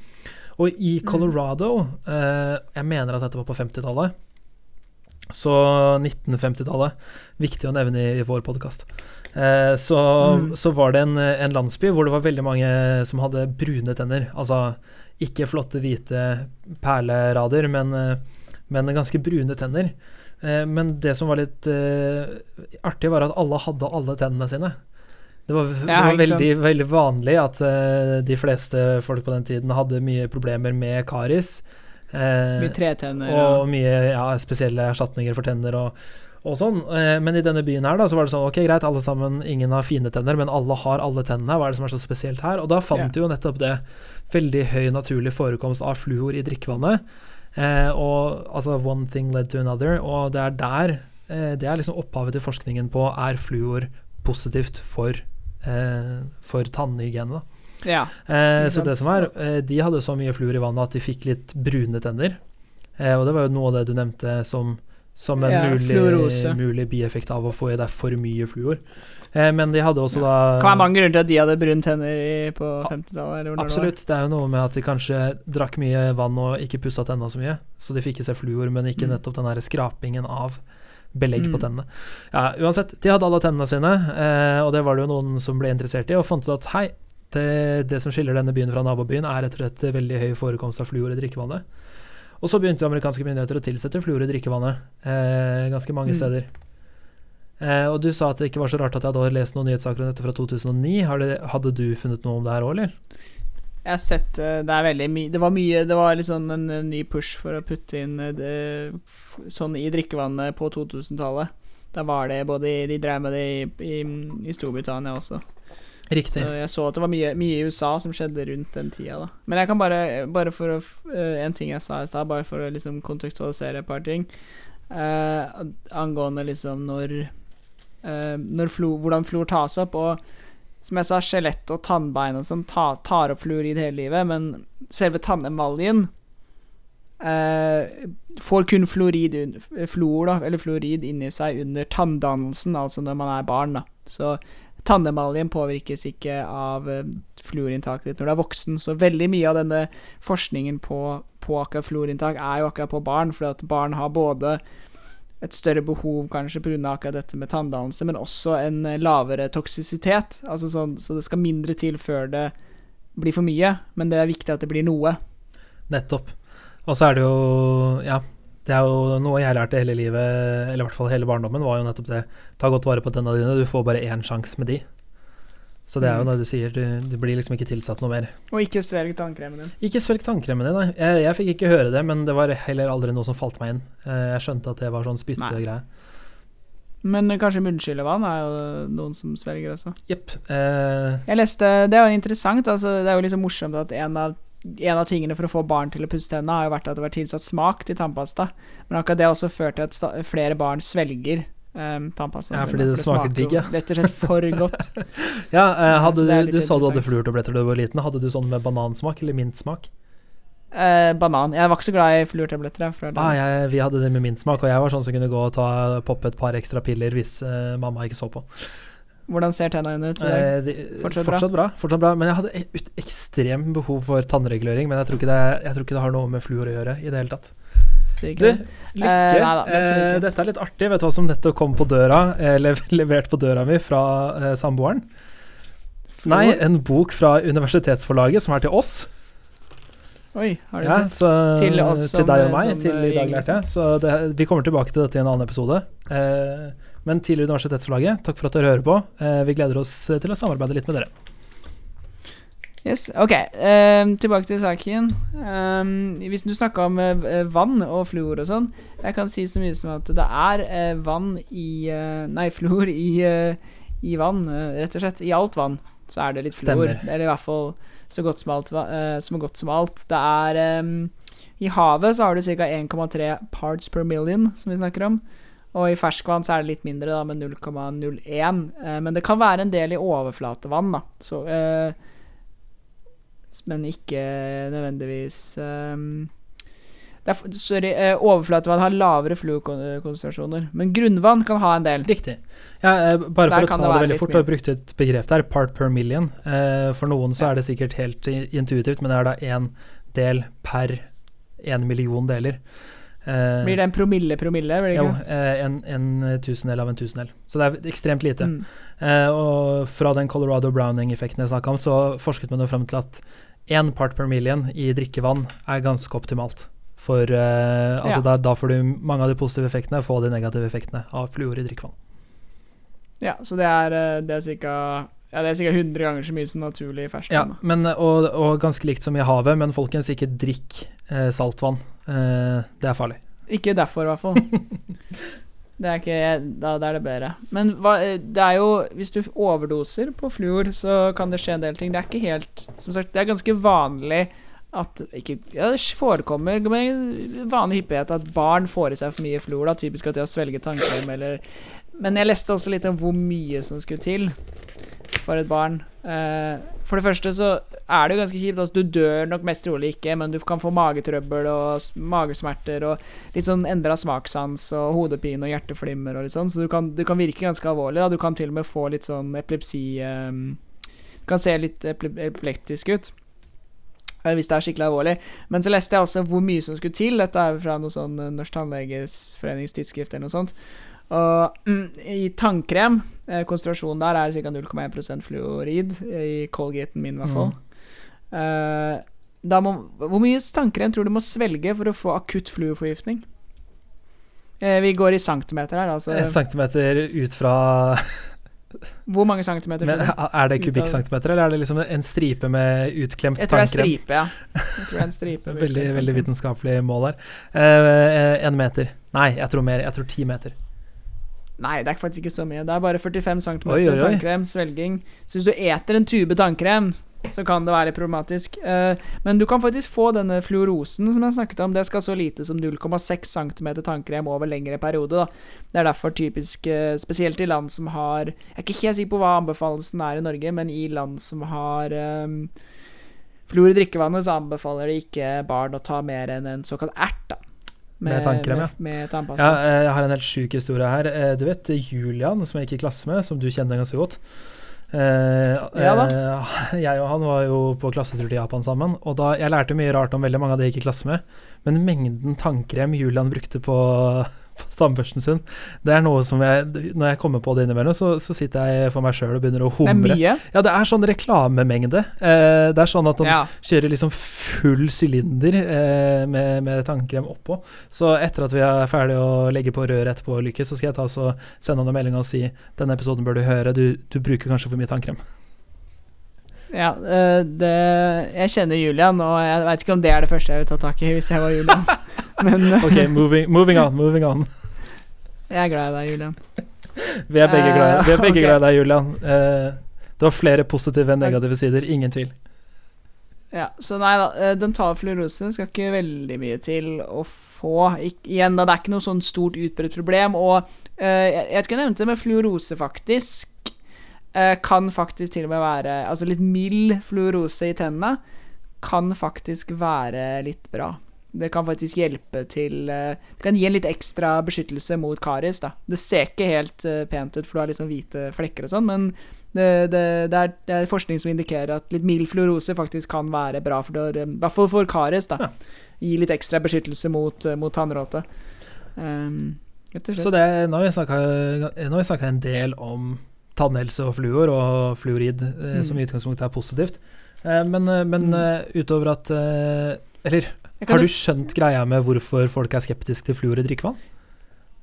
Og i Colorado, eh, jeg mener at dette var på 50-tallet, så 1950-tallet, viktig å nevne i, vår podkast, eh, så, Mm. så var det en, en landsby hvor det var veldig mange som hadde brune tenner. Altså ikke flotte, hvite perlerader, men, eh, men ganske brune tenner. Eh, Men det som var litt eh, artig, var at alle hadde alle tennene sine. Det var, det var veldig, veldig vanlig at eh, de fleste folk på den tiden hadde mye problemer med karis. Eh, Mye tretenner og mye ja, spesielle erstatninger for tenner og, og sånn. Eh, men i denne byen her da, så var det sånn Ok, greit, alle sammen, ingen har fine tenner, men alle har alle tennene. Hva er det som er så spesielt her? Og da fant Ja. du jo nettopp det. Veldig høy naturlig forekomst av fluor i drikkevannet. Eh, og altså one thing led to another, og det er der eh, Det er liksom opphavet til forskningen på er fluor positivt for, eh, for tannhygiene. da. Ja. Eh, så det som er, eh, de hadde så mye fluor i vannet at de fikk litt brune tenner. Eh, og det var jo noe av det du nevnte som, som en Ja, mulig, mulig bieffekt av å få i deg for mye fluor. Eh, men de hadde også da Kan være mange grunner til at de hadde brune tenner i, på 50-tallet. eller det. Absolutt. Det er jo noe med at de kanskje drakk mye vann og ikke pussa tenna så mye, så de fikk i seg fluor, men ikke Mm. nettopp den der skrapingen av belegg på Mm. tennene. Ja, uansett, de hadde alle tennene sine, eh, og det var det jo noen som ble interessert i, og fant ut at hei, det, det som skiller denne byen fra nabobyen, er rett og slett veldig høy forekomst av fluor i drikkevannet. Og så begynte amerikanske myndigheter å tilsette fluor i drikkevannet eh, ganske mange Mm. steder. Eh, og du sa at det ikke var så rart at jeg hadde lest noen nyhetssaker om dette fra 2009. Har det, hadde du funnet noe om det her òg, eller? Jeg har sett eh, Det er veldig mye Det var mye Det var litt sånn en, eh, ny push for å putte inn eh, det, sånn i drikkevannet på 2000-tallet. Da var det både De drev med det i, i, i Storbritannia også. Riktig. Så jeg så at det var mye, mye i USA som skjedde rundt den tida. da Men jeg kan bare Bare for å eh, En ting jeg sa i stad, bare for å liksom kontekstualisere et par ting. eh, angående liksom når eh, Når flo, Hvordan fluor tas opp. Og som jeg sa, skjelett og tannbein og sånn ta, tar opp fluorid hele livet, men selve tannemaljen eh, får kun fluorid, fluor, da, eller fluorid inni seg under tanndannelsen, altså når man er barn. da Så tannemaljen påvirkes ikke av eh, fluorinntaket ditt når du er voksen. Så veldig mye av denne forskningen på, på akkurat fluorinntak er jo akkurat på barn, fordi at barn har både et større behov kanskje pga. akkurat dette med tanndannelse, men også en eh, lavere toksisitet. Altså sånn, så det skal mindre til før det blir for mye, men det er viktig at det blir noe. Nettopp. Og så er det jo Ja, det er jo noe jeg lærte hele livet, eller i hvert fall hele barndommen, var jo nettopp det. Ta godt vare på tennene dine, du får bare én sjanse med de. Så det er jo Mm. det du sier, du, du blir liksom ikke tilsatt noe mer. Og ikke svelg tannkremen din. Ikke svelg tannkremen din, nei. Jeg, jeg fikk ikke høre det, men det var heller aldri noe som falt meg inn. Eh, Jeg skjønte at det var sånn spyttegreie. Men kanskje munnskyllevann er jo noen som svelger også. Jepp. Eh, Jeg leste, Det er jo interessant. Altså, det er jo liksom morsomt at en av, en av tingene for å få barn til å pusse tennene, har jo vært at det har vært tilsatt smak til tannpasta. Men akkurat det har også ført til at flere barn svelger um, tannpasta. Ja, fordi det smaker digg, ja. Rett og slett for [LAUGHS] godt. ja, eh, hadde du, du sa du hadde fluortabletter da du var liten. Hadde du sånn med banansmak eller mintsmak? Eh, banan. Jeg var ikke så glad i fluortabletter. Ah, jeg, vi hadde det med mintsmak, og jeg var sånn som kunne gå og ta, poppe et par ekstra piller hvis eh, mamma ikke så på. Hvordan ser tennene dine ut? Eh, de, Fortsatt fortsatt, bra. bra. Fortsatt bra. Men jeg hadde et ekstremt behov for tannregulering. Men jeg tror, det, jeg tror ikke det har noe med fluor å gjøre i det hele tatt. Sikkert. Du. Lykke. Eh, neida, det skal vi eh, dette er litt artig. Vet du hva som nettopp kom på døra? eller lev [LAUGHS] levert på døra mi fra eh, samboeren? Fluor? Nei, en bok fra Universitetsforlaget som er til oss. Oi, har du Ja, sett? så, Til oss til som, deg eh, og meg, som, til eh, i dag lærte jeg. Så det, vi kommer tilbake til dette i en annen episode. Eh, men til Universitetsforlaget, takk for at dere hører på. Eh, vi gleder oss til å samarbeide litt med dere. Yes, ok, ehm, tilbake til saken. Ehm, hvis du snakka om eh, vann og fluor og sånn, jeg kan si så mye som at det er eh, vann i eh, Nei, [LAUGHS] fluor i, eh, i vann, eh, rett og slett. I alt vann så er det litt fluor. Eller i hvert fall så godt som alt. eh, som godt som alt. Det er ehm, I havet så har du ca. 1,3 parts per million, som vi snakker om. Og i ferskvann så er det litt mindre, da, med 0,01. Eh, men det kan være en del i overflatevann, da. Så eh, men ikke nødvendigvis eh, er, Sorry, eh, overflatevann har lavere fluorkonsentrasjoner, men grunnvann kan ha en del. Riktig. Ja, bare bare Der for å ta det det veldig fort, du har brukt et begrep der, part per million. Eh, for noen så er det sikkert helt intuitivt, men det er da én del per én million deler. Eh, Blir det en promille promille? Blir det Jo, ikke? eh, en, en tusendel av en tusendel. Så det er ekstremt lite. Mm. Eh, og fra den Colorado Browning-effekten jeg snakka om, så forsket man jo frem til at én part per million i drikkevann er ganske optimalt. For eh, altså da, Ja. da får du mange av de positive effektene, få de negative effektene av fluor i drikkevann. Ja, så det er, eh, det er ca. Ja, det er sikkert 100 ganger så mye som naturlig ferskvann. Ja, men, og, og ganske likt som i havet, men folkens, ikke drikk eh, saltvann. Eh, det er farlig. Ikke derfor, i hvert fall. [LAUGHS] Det er ikke Da, da er det bedre. Men hva, eh, det er jo Hvis du overdoser på fluor, så kan det skje en del ting. Det er ikke helt Som sagt, det er ganske vanlig at ikke, ja, Det forekommer med vanlig hyppighet at barn får i seg for mye fluor. Da. Typisk at de har svelget tannkrem eller Men jeg leste også litt om hvor mye som skulle til. for et barn. Uh, for det første så er det jo ganske kjipt. Altså, du dør nok mest trolig ikke, men du kan få magetrøbbel og magesmerter og litt sånn endra smakssans og hodepine og hjerteflimmer og litt sånn, så du kan, du kan virke ganske alvorlig. Da. Du kan til og med få litt sånn epilepsi um, Du kan se litt epileptisk ut. eh, Hvis det er skikkelig alvorlig. Men så leste jeg også hvor mye som skulle til. Dette er fra noe sånn Norsk Tannlegesforenings tidsskrift eller noe sånt. Og mm, i tannkrem, eh, konsentrasjonen der er ca. 0,1% fluorid, i Colgaten min i hvert fall. Eh, må, hvor mye tannkrem tror du må svelge for å få akutt fluorforgiftning? Eh, vi går i centimeter her, altså. En centimeter ut fra [LAUGHS] Hvor mange centimeter? men. Er det kubikkcentimeter, eller er det liksom en stripe med utklemt Jeg tror det er tannkrem? stripe, ja. Jeg tror det er en stripe ja [LAUGHS] Veldig, veldig vitenskapelig mål her. Eh, en meter. Nei, jeg tror mer. Jeg tror ti meter. Nei, det er faktisk ikke så mye. Det er bare 45 cm tannkrem, svelging. Så hvis du eter en tube tannkrem, så kan det være problematisk. Eh, men du kan faktisk få denne fluorosen som jeg snakket om. Det skal så lite som 0,6 cm tannkrem over lengre periode. Da. Det er derfor typisk, eh, spesielt i land som har Jeg er ikke helt sikker på hva anbefalelsen er i Norge, men i land som har um, fluor i drikkevannet, så anbefaler de ikke barn å ta mer enn en såkalt ert. da. Med tannkrem, ja. med, med tannpasta. Ja, eh, jeg har en helt sjuk historie her. Eh, Du vet Julian, som jeg gikk i klasse med, som du kjenner ganske godt. Eh, Ja da. eh, [LAUGHS] jeg og han var jo på klassetur til Japan sammen, og da jeg lærte mye rart om veldig mange av det jeg gikk i klasse med, men mengden tannkrem Julian brukte på tannbørsten sin, det er noe som jeg Når jeg kommer på det innimellom, så, så sitter jeg for meg sjøl og begynner å humre. det er mye. Ja, det er sånn reklamemengde. Eh, det er sånn at han Ja. kjører liksom full sylinder eh, med, med tannkrem oppå. Så etter at vi er ferdig å legge på røret etterpå, Lykke, så skal jeg ta så sende han en melding og si denne episoden bør du høre, du, du bruker kanskje for mye tannkrem. Ja, eh, det, jeg kjenner Julian, og jeg veit ikke om det er det første jeg vil ta tak i hvis jeg var Julian. [LAUGHS] Men [LAUGHS] eh, Ok, moving, moving on, moving on. jeg er glad i deg, Julian. Vi er begge glad, vi er begge Ok. glad i deg, Julian. Eh, du har flere positive enn negative sider, ingen tvil. Ja, så nei da, dental fluorose skal ikke veldig mye til å få. Ik igjen, da, det er ikke noe sånn stort utbredt problem. Og uh, jeg, jeg vet ikke om jeg nevnte det, men fluorose faktisk uh, kan faktisk til og med være Altså litt mild fluorose i tennene kan faktisk være litt bra. Det kan faktisk hjelpe til eh, Det kan gi en litt ekstra beskyttelse mot karies. da Det ser ikke helt eh, pent ut, for du har sånn hvite flekker og sånn, men det, det, det, er, det er forskning som indikerer at litt mild fluorose faktisk kan være bra for det, i hvert fall for karies. da Ja. Gi litt ekstra beskyttelse mot, eh, mot tannråte. Um. Så det, nå har vi snakka- en del om tannhelse og fluor, og fluorid eh, Mm. som i utgangspunktet er positivt. Eh, men eh, men Mm. eh, utover at eh, Eller har du skjønt greia med hvorfor folk er skeptiske til fluor i drikkevann?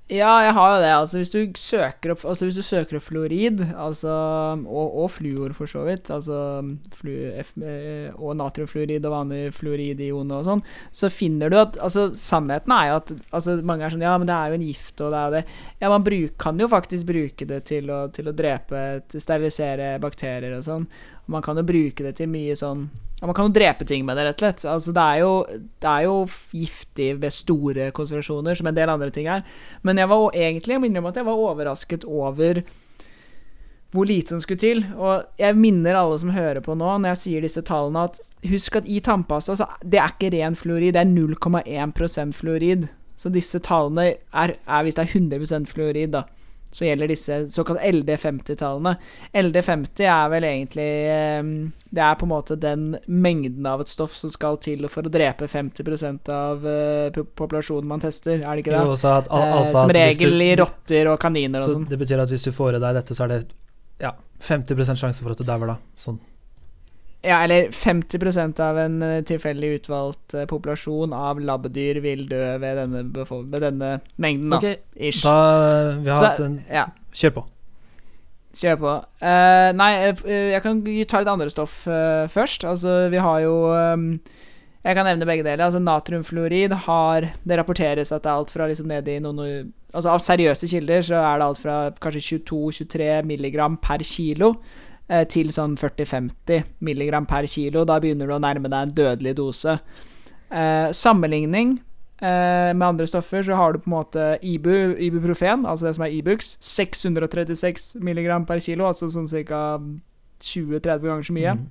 Ja, jeg har jo det. Altså, hvis du søker opp, altså, hvis du søker opp fluorid, altså, og, og fluor for så vidt, altså, flu, F, eh, og natriumfluorid og vanlig fluoridion og sånn, så finner du at altså, Sannheten er jo at altså, mange er sånn Ja, men det er jo en gift, og det er jo det Ja, man bruk, kan jo faktisk bruke det til å, til å drepe, til sterilisere bakterier og sånn. Man kan jo bruke det til mye sånn ja, Man kan jo drepe ting med det, rett og slett. Altså, det, er jo, det er jo giftig ved store konsentrasjoner, som en del andre ting er. Men jeg var egentlig Jeg minner om at jeg var overrasket over hvor lite som skulle til. Og jeg minner alle som hører på nå, når jeg sier disse tallene, at husk at i tannpasta så det er ikke ren fluorid, det er 0,1% fluorid. Så disse tallene er, er hvis det er 100% fluorid, da. Så gjelder disse såkalt LD50-tallene. LD50 er vel egentlig eh, Det er på en måte den mengden av et stoff som skal til for å drepe 50% av eh, populasjonen man tester, er det ikke det? Jo, at, al Eh, altså som regel du- i rotter og kaniner og Så sånn. det betyr at hvis du får i deg dette, så er det ja, 50 sjanse for at du dauer da. Sånn. Ja, eller 50% av en eh, tilfeldig utvalgt eh, populasjon av labbedyr vil dø ved denne, ved denne mengden, da. Okay. Ish. da vi har Så- hatt en Ja, Kjør på. kjør på. Uh, nei, eh, jeg kan ta litt andre stoff uh, først. Altså, vi har jo um, Jeg kan nevne begge deler. Altså, Natriumfluorid har Det rapporteres at det er alt fra liksom ned i noen Altså Av seriøse kilder så er det alt fra kanskje 22-23 milligram per kilo eh, til sånn 40-50 milligram per kilo. Da begynner du å nærme deg en dødelig dose. Eh, sammenligning eh, med andre stoffer så har du på en måte Ibu, Ibuprofen, altså det som er Ibux, 636 milligram per kilo, altså sånn ca. 20-30 ganger så mye. Mm.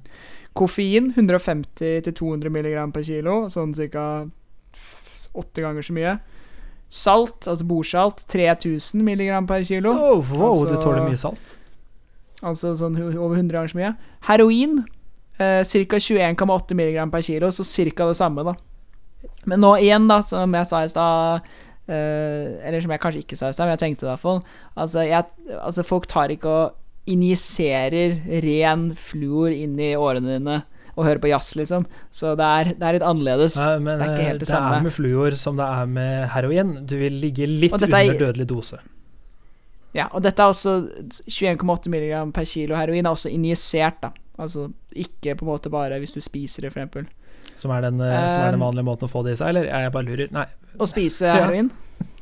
Koffein 150-200 mg per kilo, sånn ca. 8 ganger så mye. Salt, altså bordsalt, 3000 mg per kilo. Oh, wow, du Altså- tåler mye salt. Altså sånn over 100 ganger så mye. Heroin eh, ca. 21,8 mg per kilo, så ca. det samme, da. Men nå igjen, da, som jeg sa i stad eh, Eller som jeg kanskje ikke sa i stad, men jeg tenkte det i hvert fall. Altså, jeg, altså, folk tar ikke og injiserer ren fluor inn i årene dine og hører på jazz, liksom. Så det er, det er litt annerledes. Nei, men det er ikke eh, helt det det samme. er med fluor som det er med heroin. Du vil ligge litt er- under dødelig dose. Ja, og dette er også 21,8 mg per kilo heroin er også injisert, da. Altså ikke på en måte bare hvis du spiser det, for eksempel. Som er, den, eh, som er den Um, vanlige måten å få det i seg, eller? Jeg bare lurer. Nei, Å spise [LAUGHS] heroin?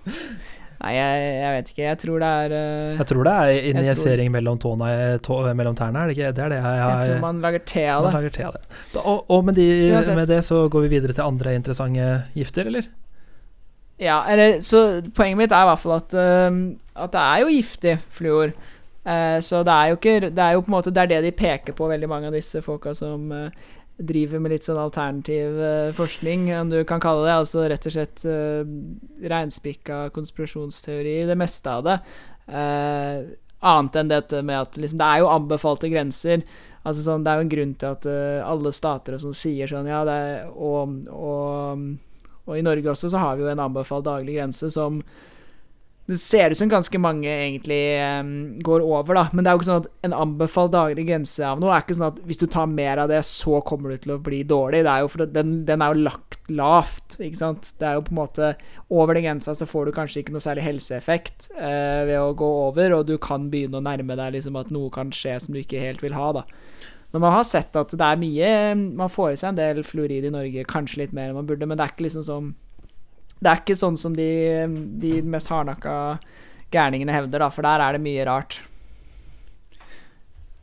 [LAUGHS] Nei, jeg, jeg vet ikke. Jeg tror det er uh, jeg tror det er tror- injisering mellom, tåna, tå, mellom tærne, er det ikke? Det er det jeg jeg, Jeg tror man lager te av man det. te av det. Da, og og med, de, med det så går vi videre til andre interessante gifter, eller? Ja, eller Så poenget mitt er i hvert fall at, uh, at det er jo giftig, fluor. Uh, så det er jo ikke Det er jo på en måte Det er det de peker på, veldig mange av disse folka som uh, driver med litt sånn alternativ eh, forskning, om du kan kalle det. Altså rett og slett reinspikka konspirasjonsteorier, det meste av det. Annet enn dette med at liksom, det er jo anbefalte grenser. Altså sånn, Det er jo en grunn til at alle stater og sånn sier sånn Ja, det er og, og, og i Norge også så har vi jo en anbefalt daglig grense som det ser ut som ganske mange egentlig um, går over, da. Men det er jo ikke sånn at en anbefalt daglig grense av noe er ikke sånn at hvis du tar mer av det, så kommer du til å bli dårlig. Det er jo for den, den er jo lagt lavt, ikke sant. Det er jo på en måte Over den grensa så får du kanskje ikke noe særlig helseeffekt uh, ved å gå over, og du kan begynne å nærme deg liksom at noe kan skje som du ikke helt vil ha, da. Men man har sett at det er mye Man får i seg en del fluorid i Norge, kanskje litt mer enn man burde, men det er ikke liksom sånn det er ikke sånn som de, de mest hardnakka gærningene hevder, da, for der er det mye rart.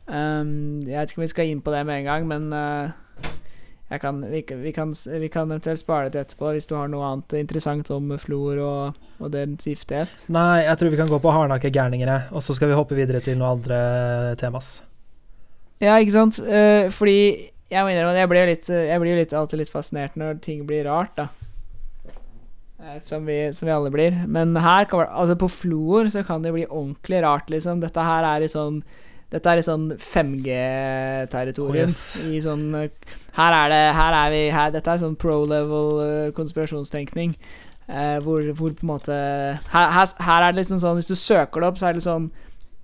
Um, jeg vet ikke om vi skal inn på det med en gang, men uh, kan, vi, vi, kan, vi kan eventuelt spare det til etterpå hvis du har noe annet interessant om fluor og, og dens giftighet. Nei, jeg tror vi kan gå på hardnakke gærninger, og så skal vi hoppe videre til noen andre temas. Ja, ikke sant? Uh, fordi jeg må innrømme at jeg blir litt, jeg blir litt, alltid litt fascinert når ting blir rart, da. Uh, Som vi, som vi alle blir. Men her kan, det altså på Flor så kan det bli ordentlig rart, liksom. Dette her er i sånn Dette er i sånn 5G-territorium. Oh, yes. I sånn eh, Her er det Her er vi her, Dette er sånn pro level konspirasjonstenkning. eh, hvor, hvor på en måte her, her, her er det liksom sånn Hvis du søker det opp, så er det sånn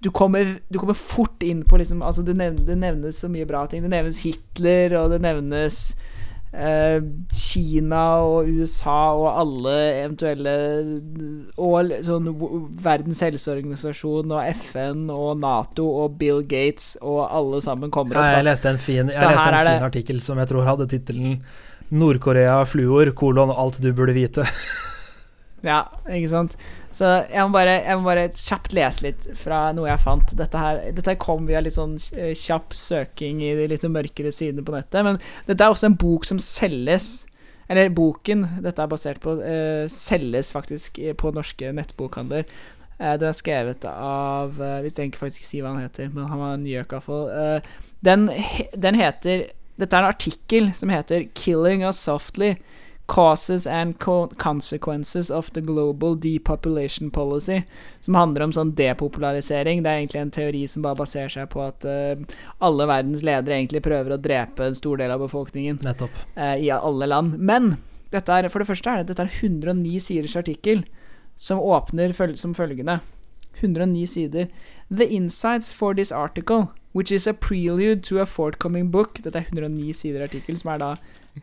du kommer, du kommer fort inn på liksom Altså, det, nevnes, det nevnes så mye bra ting. Det nevnes Hitler, og det nevnes eh, Kina og USA og alle eventuelle Og sånn Verdens helseorganisasjon og FN og Nato og Bill Gates og alle sammen kommer Ja, opp. jeg leste en fin, leste en fin artikkel som jeg tror hadde tittelen 'Nord-Korea fluor, kolon alt du burde vite'. Ja, ikke sant? Så jeg må, bare, jeg må bare kjapt lese litt fra noe jeg fant. Dette her, dette her kom via litt sånn eh, kjapp søking i de litt mørkere sidene på nettet. Men dette er også en bok som selges. Eller boken dette er basert på, uh, selges faktisk på norske nettbokhandler. Uh, den er skrevet av uh, Hvis jeg egentlig faktisk ikke si hva han heter, men han var en gjøk. Uh, den, den heter Dette er en artikkel som heter 'Killing Us Softly'. Causes and co Consequences of the Global Depopulation Policy. Som handler om sånn depopularisering. Det er egentlig en teori som bare baserer seg på at uh, alle verdens ledere egentlig prøver å drepe en stor del av befolkningen Nettopp. eh, i alle land. Men dette er, for det første er det, dette er 109 siders artikkel som åpner føl som følgende. 109 sider. The insights for this article, which is a prelude to a forthcoming book Dette er 109 sider artikkel, som er da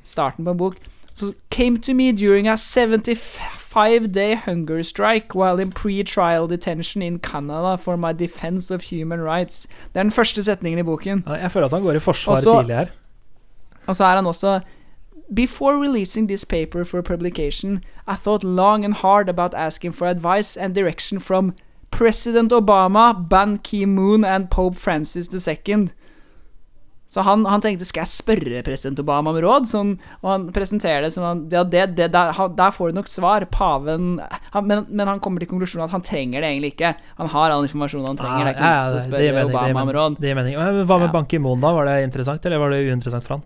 starten på en bok. So came to me during a 75 day hunger strike while in pre-trial detention in Canada for my defense of human rights. Det er den første setningen i boken. Jeg føler at han går i forsvaret også, tidlig her. Og så er han også Before releasing this paper for publication, I thought long and hard about asking for advice and direction from President Obama, Ban Ki-moon and Pope Francis II. Så han, han, tenkte skal jeg spørre president Obama om råd? Sånn, og han presenterer det som han, ja, det, det, der, der, får du nok svar. Paven han, men, men, han kommer til konklusjonen at han trenger det egentlig ikke. Han har all informasjonen han trenger. Ah, ja, ja, det, det, Obama om råd. Det gir mening. Hva med ja. Ban Ki-moon, da? Var det interessant, eller var det uinteressant for han?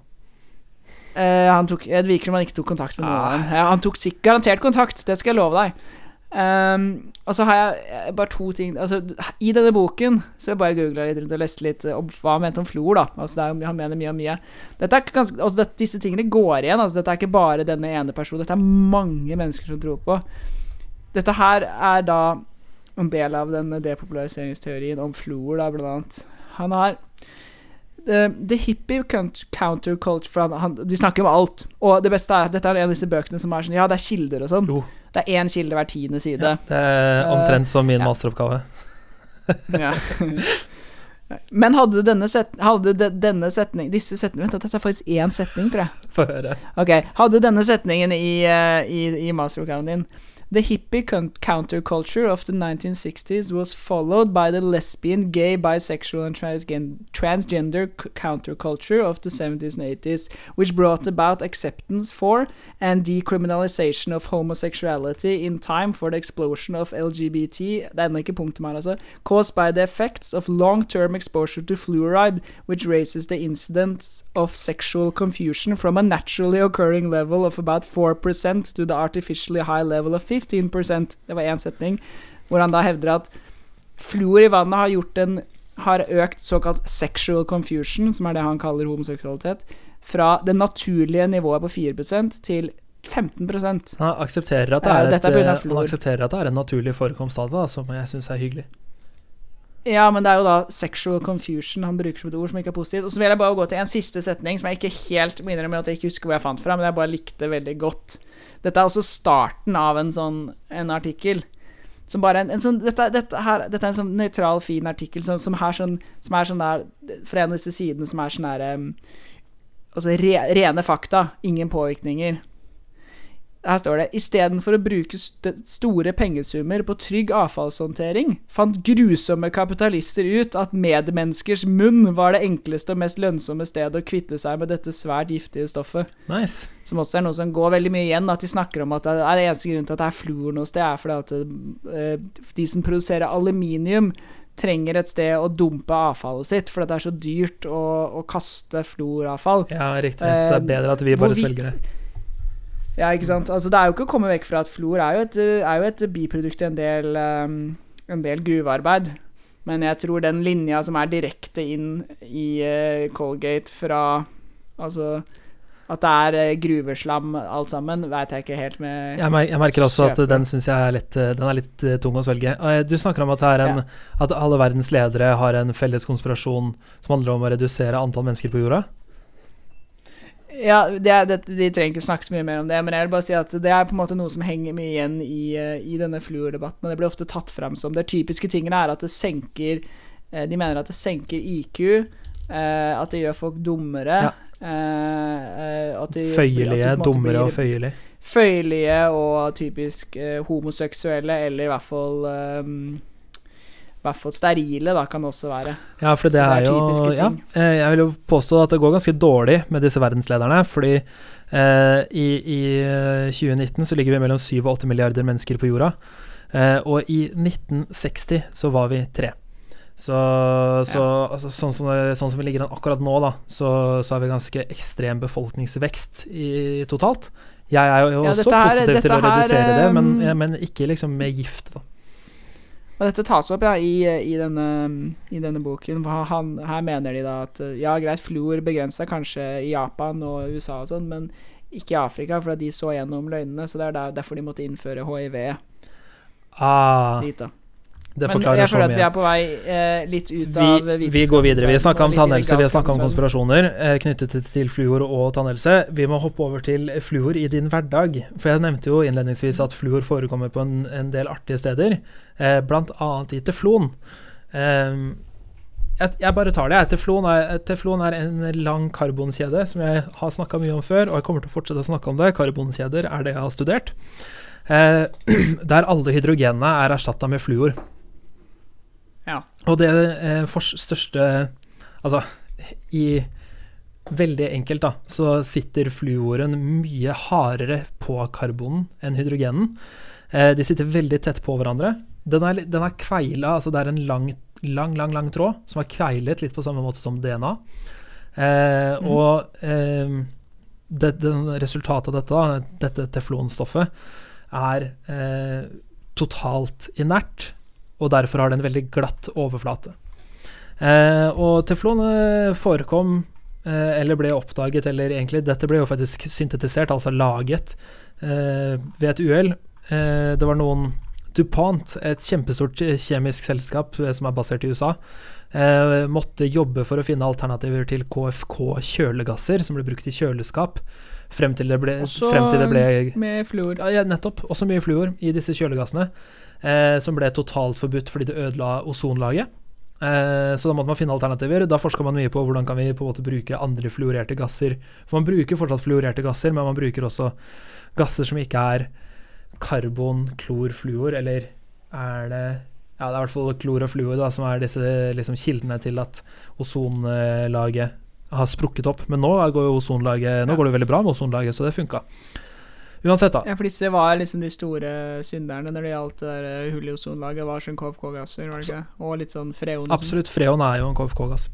Uh, han tok, det virker som han ikke tok kontakt med noen av dem. Ja, han tok garantert kontakt, det skal jeg love deg. Um, og så har jeg bare to ting altså, I denne boken Så jeg bare googla litt rundt og leste litt om hva han mente om Flor. da Altså er, Han mener mye om mye. Dette er ganske, altså, det, disse tingene går igjen. Altså, dette er ikke bare denne ene personen. Dette er mange mennesker som tror på. Dette her er da en del av denne depopulariseringsteorien om Flor, da, blant annet. Han har The Hippie Counterculture De snakker om alt. Og det beste er dette er en av disse bøkene som er sånn Ja, det er kilder og sånn. Det er én kilde hver tiende side. Ja, det er omtrent som min uh, masteroppgave. [LAUGHS] ja. Men hadde du denne, set, hadde de, denne setning Disse setningene Vent, dette er faktisk én setning, tror jeg. Få høre. Ok, Hadde du denne setningen i, uh, i, i masteroppgaven din The hippie counterculture of the 1960s was followed by the lesbian, gay, bisexual, and transgender counterculture of the 70s and 80s, which brought about acceptance for and decriminalization of homosexuality in time for the explosion of LGBT er caused by the effects of long-term exposure to fluoride, which raises the incidence of sexual confusion from a naturally occurring level of about 4% to the artificially high level of 50 15% Det var én setning. Hvor han da hevder at fluor i vannet har gjort en har økt såkalt sexual confusion, som er det han kaller homoseksualitet, fra det naturlige nivået på 4% til 15 Han aksepterer at det er, et, er han aksepterer at det er en naturlig forekomst av det, som jeg syns er hyggelig. Ja, men det er jo da sexual confusion han bruker som et ord som ikke er positivt. Og så vil jeg bare gå til en siste setning som jeg ikke helt må innrømme at jeg ikke husker hvor jeg fant fra, men jeg bare likte veldig godt. Dette er også starten av en sånn en artikkel. Som bare en, en sånn, dette, dette, her, dette, er en sånn nøytral, fin artikkel som, som, sånn, som, er sånn der Fra en av disse sidene som er sånn der um, Altså re, rene fakta, ingen påvirkninger. Her står det istedenfor å bruke st store pengesummer på trygg avfallshåndtering, fant grusomme kapitalister ut at medmenneskers munn var det enkleste og mest lønnsomme stedet å kvitte seg med dette svært giftige stoffet. Nice. Som også er noe som går veldig mye igjen, at de snakker om at det er det eneste grunnen til at det er fluor noe sted, er fordi at uh, de som produserer aluminium, trenger et sted å dumpe avfallet sitt, fordi det er så dyrt å, å kaste fluoravfall. Ja, riktig. Så det er bedre at vi bare svelger det. Ja, ikke sant. Altså, det er jo ikke å komme vekk fra at flor er jo et, er jo et biprodukt i en del, um, en del gruvearbeid. Men jeg tror den linja som er direkte inn i uh, Colgate fra Altså at det er uh, gruveslam alt sammen, veit jeg ikke helt med Jeg, mer jeg merker også at den syns jeg er litt, uh, den er litt tung å svelge. Du snakker om at, en, ja. at alle verdens ledere har en felles konspirasjon som handler om å redusere antall mennesker på jorda? Ja, det det, Vi trenger ikke snakke så mye mer om det, men jeg vil bare si at det er på en måte noe som henger mye igjen i, eh, i denne fluordebatten. Og det blir ofte tatt frem som Det typiske tingene er at det senker eh, De mener at det senker IQ, eh, at det gjør folk dummere. Ja. føyelige, dummere og føyelige. Føyelige og typisk homoseksuelle, eller i hvert fall um, hvert fall sterile, da, kan det også være. Ja, for det, det er, er jo ja, eh, Jeg vil jo påstå at det går ganske dårlig med disse verdenslederne. Fordi eh, i, i, 2019 eh, så ligger vi mellom 7 og 8 milliarder mennesker på jorda. Eh, og i 1960 så var vi tre. Så, så ja. altså, sånn, som, sånn, som, vi ligger an akkurat nå, da, så, så har vi ganske ekstrem befolkningsvekst i, totalt. Jeg er jo ja, også positiv til å redusere her, det, men, um, men, ikke liksom med gift. da og dette tas opp ja, i, i, denne, i denne, boken. Han, her mener de da at ja, greit, fluor begrensa kanskje i Japan og USA og sånn, men ikke i Afrika, for de så gjennom løgnene. Så det er derfor de måtte innføre hiv ah. dit. da det Men jeg føler at vi er på vei eh, litt ut vi, av Vi går videre. Vi snakka om tannhelse, vi har snakka om konspirasjoner eh, knyttet til, til fluor og tannhelse. Vi må hoppe over til fluor i din hverdag. For jeg nevnte jo innledningsvis at fluor forekommer på en, en del artige steder, eh, bl.a. i teflon. Eh, jeg, jeg, bare tar det. Teflon er, teflon er en lang karbonkjede som jeg har snakka mye om før, og jeg kommer til å fortsette å snakke om det. Karbonkjeder er det jeg har studert. Eh, [CLEARS THROAT] der alle hydrogenene er erstatta med fluor. Ja. Og det eh, største Altså, i veldig enkelt, da, så sitter fluoren mye hardere på karbonen enn hydrogenen. Eh, de sitter veldig tett på hverandre. Den er, den er kveila, altså det er en lang, lang, lang, lang tråd som er kveilet litt på samme måte som DNA. Eh, mm. Og eh, det, det, resultatet av dette, da, dette teflonstoffet, er eh, totalt inert, og derfor har det en veldig glatt overflate. Eh, og teflon eh, forekom, eh, eller ble oppdaget, eller egentlig Dette ble jo faktisk syntetisert, altså laget, eh, ved et uhell. Eh, det var noen DuPont, et kjempestort kjemisk selskap som er basert i USA, eh, måtte jobbe for å finne alternativer til KFK-kjølegasser, som ble brukt i kjøleskap, frem til det ble, Også til det ble Med fluor. ja, nettopp. Også mye fluor i disse kjølegassene, eh, som ble totalt forbudt fordi det ødela ozonlaget. Eh, så da måtte man finne alternativer. Da forska man mye på hvordan kan vi på en måte bruke andre fluorerte gasser. For man bruker fortsatt fluorerte gasser, men man bruker også gasser som ikke er karbon, klor, fluor, eller er det Ja, det er i hvert fall klor og fluor da, som er disse liksom, kildene til at ozonlaget har sprukket opp. Men nå går jo ozonlaget Nå Ja. går det veldig bra med ozonlaget, så det funka. Uansett, da. Ja, for disse var liksom de store synderne når det gjaldt det der hull i ozonlaget. Var sånn KFK-gasser, var det ikke? Og litt sånn freon. sånn. Absolutt. Freon er jo en KFK-gass.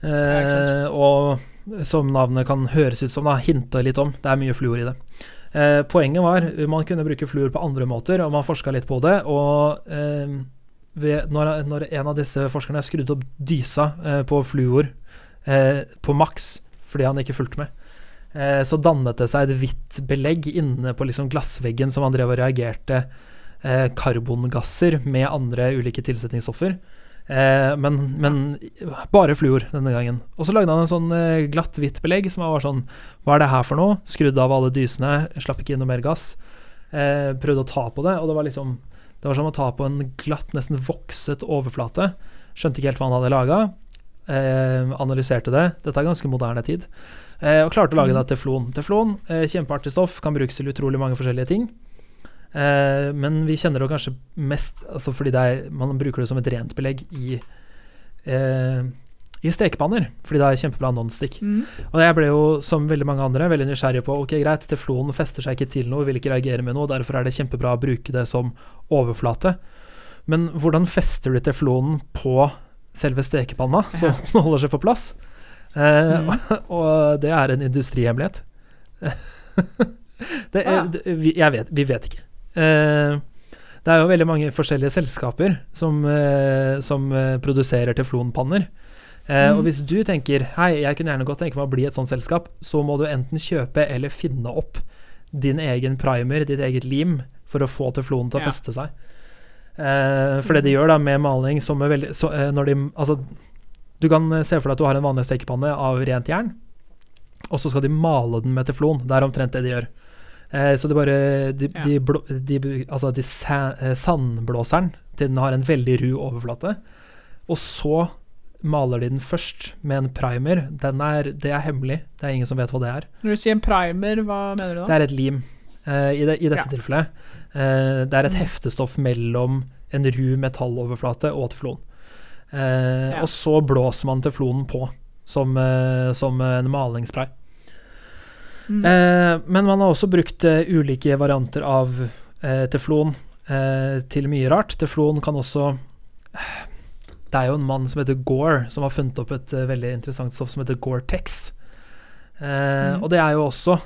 Eh, og som navnet kan høres ut som, da, hinta litt om, det er mye fluor i det. Eh, poenget var man kunne bruke fluor på andre måter, og man forska litt på det. Og eh, ved, når, når en av disse forskerne skrudde opp dysa eh, på fluor eh, på maks fordi han ikke fulgte med, eh, så dannet det seg et hvitt belegg inne på liksom glassveggen som han drev og reagerte eh, karbongasser med andre ulike tilsetningsstoffer. Eh, men, men bare fluor denne gangen. Og så lagde han en sånn eh, glatt hvitt belegg som var sånn Hva er det her for noe? Skrudde av alle dysene, slapp ikke inn noe mer gass. Eh, prøvde å ta på det, og det var liksom Det var som å ta på en glatt, nesten vokset overflate. Skjønte ikke helt hva han hadde laga. Eh, analyserte det. Dette er ganske moderne tid. Eh, og klarte å lage Mhm. da teflon. Teflon, eh, kjempeartig stoff, kan brukes til utrolig mange forskjellige ting. Eh, men vi kjenner det kanskje mest altså fordi det er, man bruker det som et rent belegg i, eh, i stekepanner, fordi det er kjempebra nonstick. Mm. Og jeg ble jo, som veldig mange andre, veldig nysgjerrig på Ok, greit, teflon fester seg ikke til noe, vil ikke reagere med noe, derfor er det kjempebra å bruke det som overflate. Men hvordan fester du teflonen på selve stekepanna, så Ja. den [LAUGHS] holder seg på plass? Eh, Mm. [LAUGHS] og det er en industrihemmelighet. [LAUGHS] det, Ah. det, vi, jeg vet, vi vet ikke. Eh, det er jo veldig mange forskjellige selskaper som, eh, som eh, produserer teflonpanner. Eh, Mm. Og hvis du tenker hei, jeg kunne gjerne godt tenke meg å bli et sånt selskap, så må du enten kjøpe eller finne opp din egen primer, ditt eget lim, for å få teflonen til å Ja. feste seg. Eh, for det de gjør da med maling som er veldig så, eh, de, Altså, du kan eh, se for deg at du har en vanlig stekepanne av rent jern, og så skal de male den med teflon. Det er omtrent det de gjør. Eh, så de bare De, Ja. de, blå, de, altså de eh, sandblåseren til den har en veldig ru overflate, og så maler de den først med en primer. Den er, det er hemmelig, det er ingen som vet hva det er. Når du sier en primer, hva mener du da? Det er et lim. eh, i, det, I dette Ja. tilfellet. Eh, det er et Mm. heftestoff mellom en ru metalloverflate og teflon. Eh, Ja. Og så blåser man teflonen på som, eh, som en malingsspray. Mm. Eh, men man har også brukt ulike varianter av eh, teflon eh, til mye rart. Teflon kan også Det er jo en mann som heter Gore, som har funnet opp et veldig interessant stoff som heter Gore-Tex. Eh, Mhm. Og det er jo også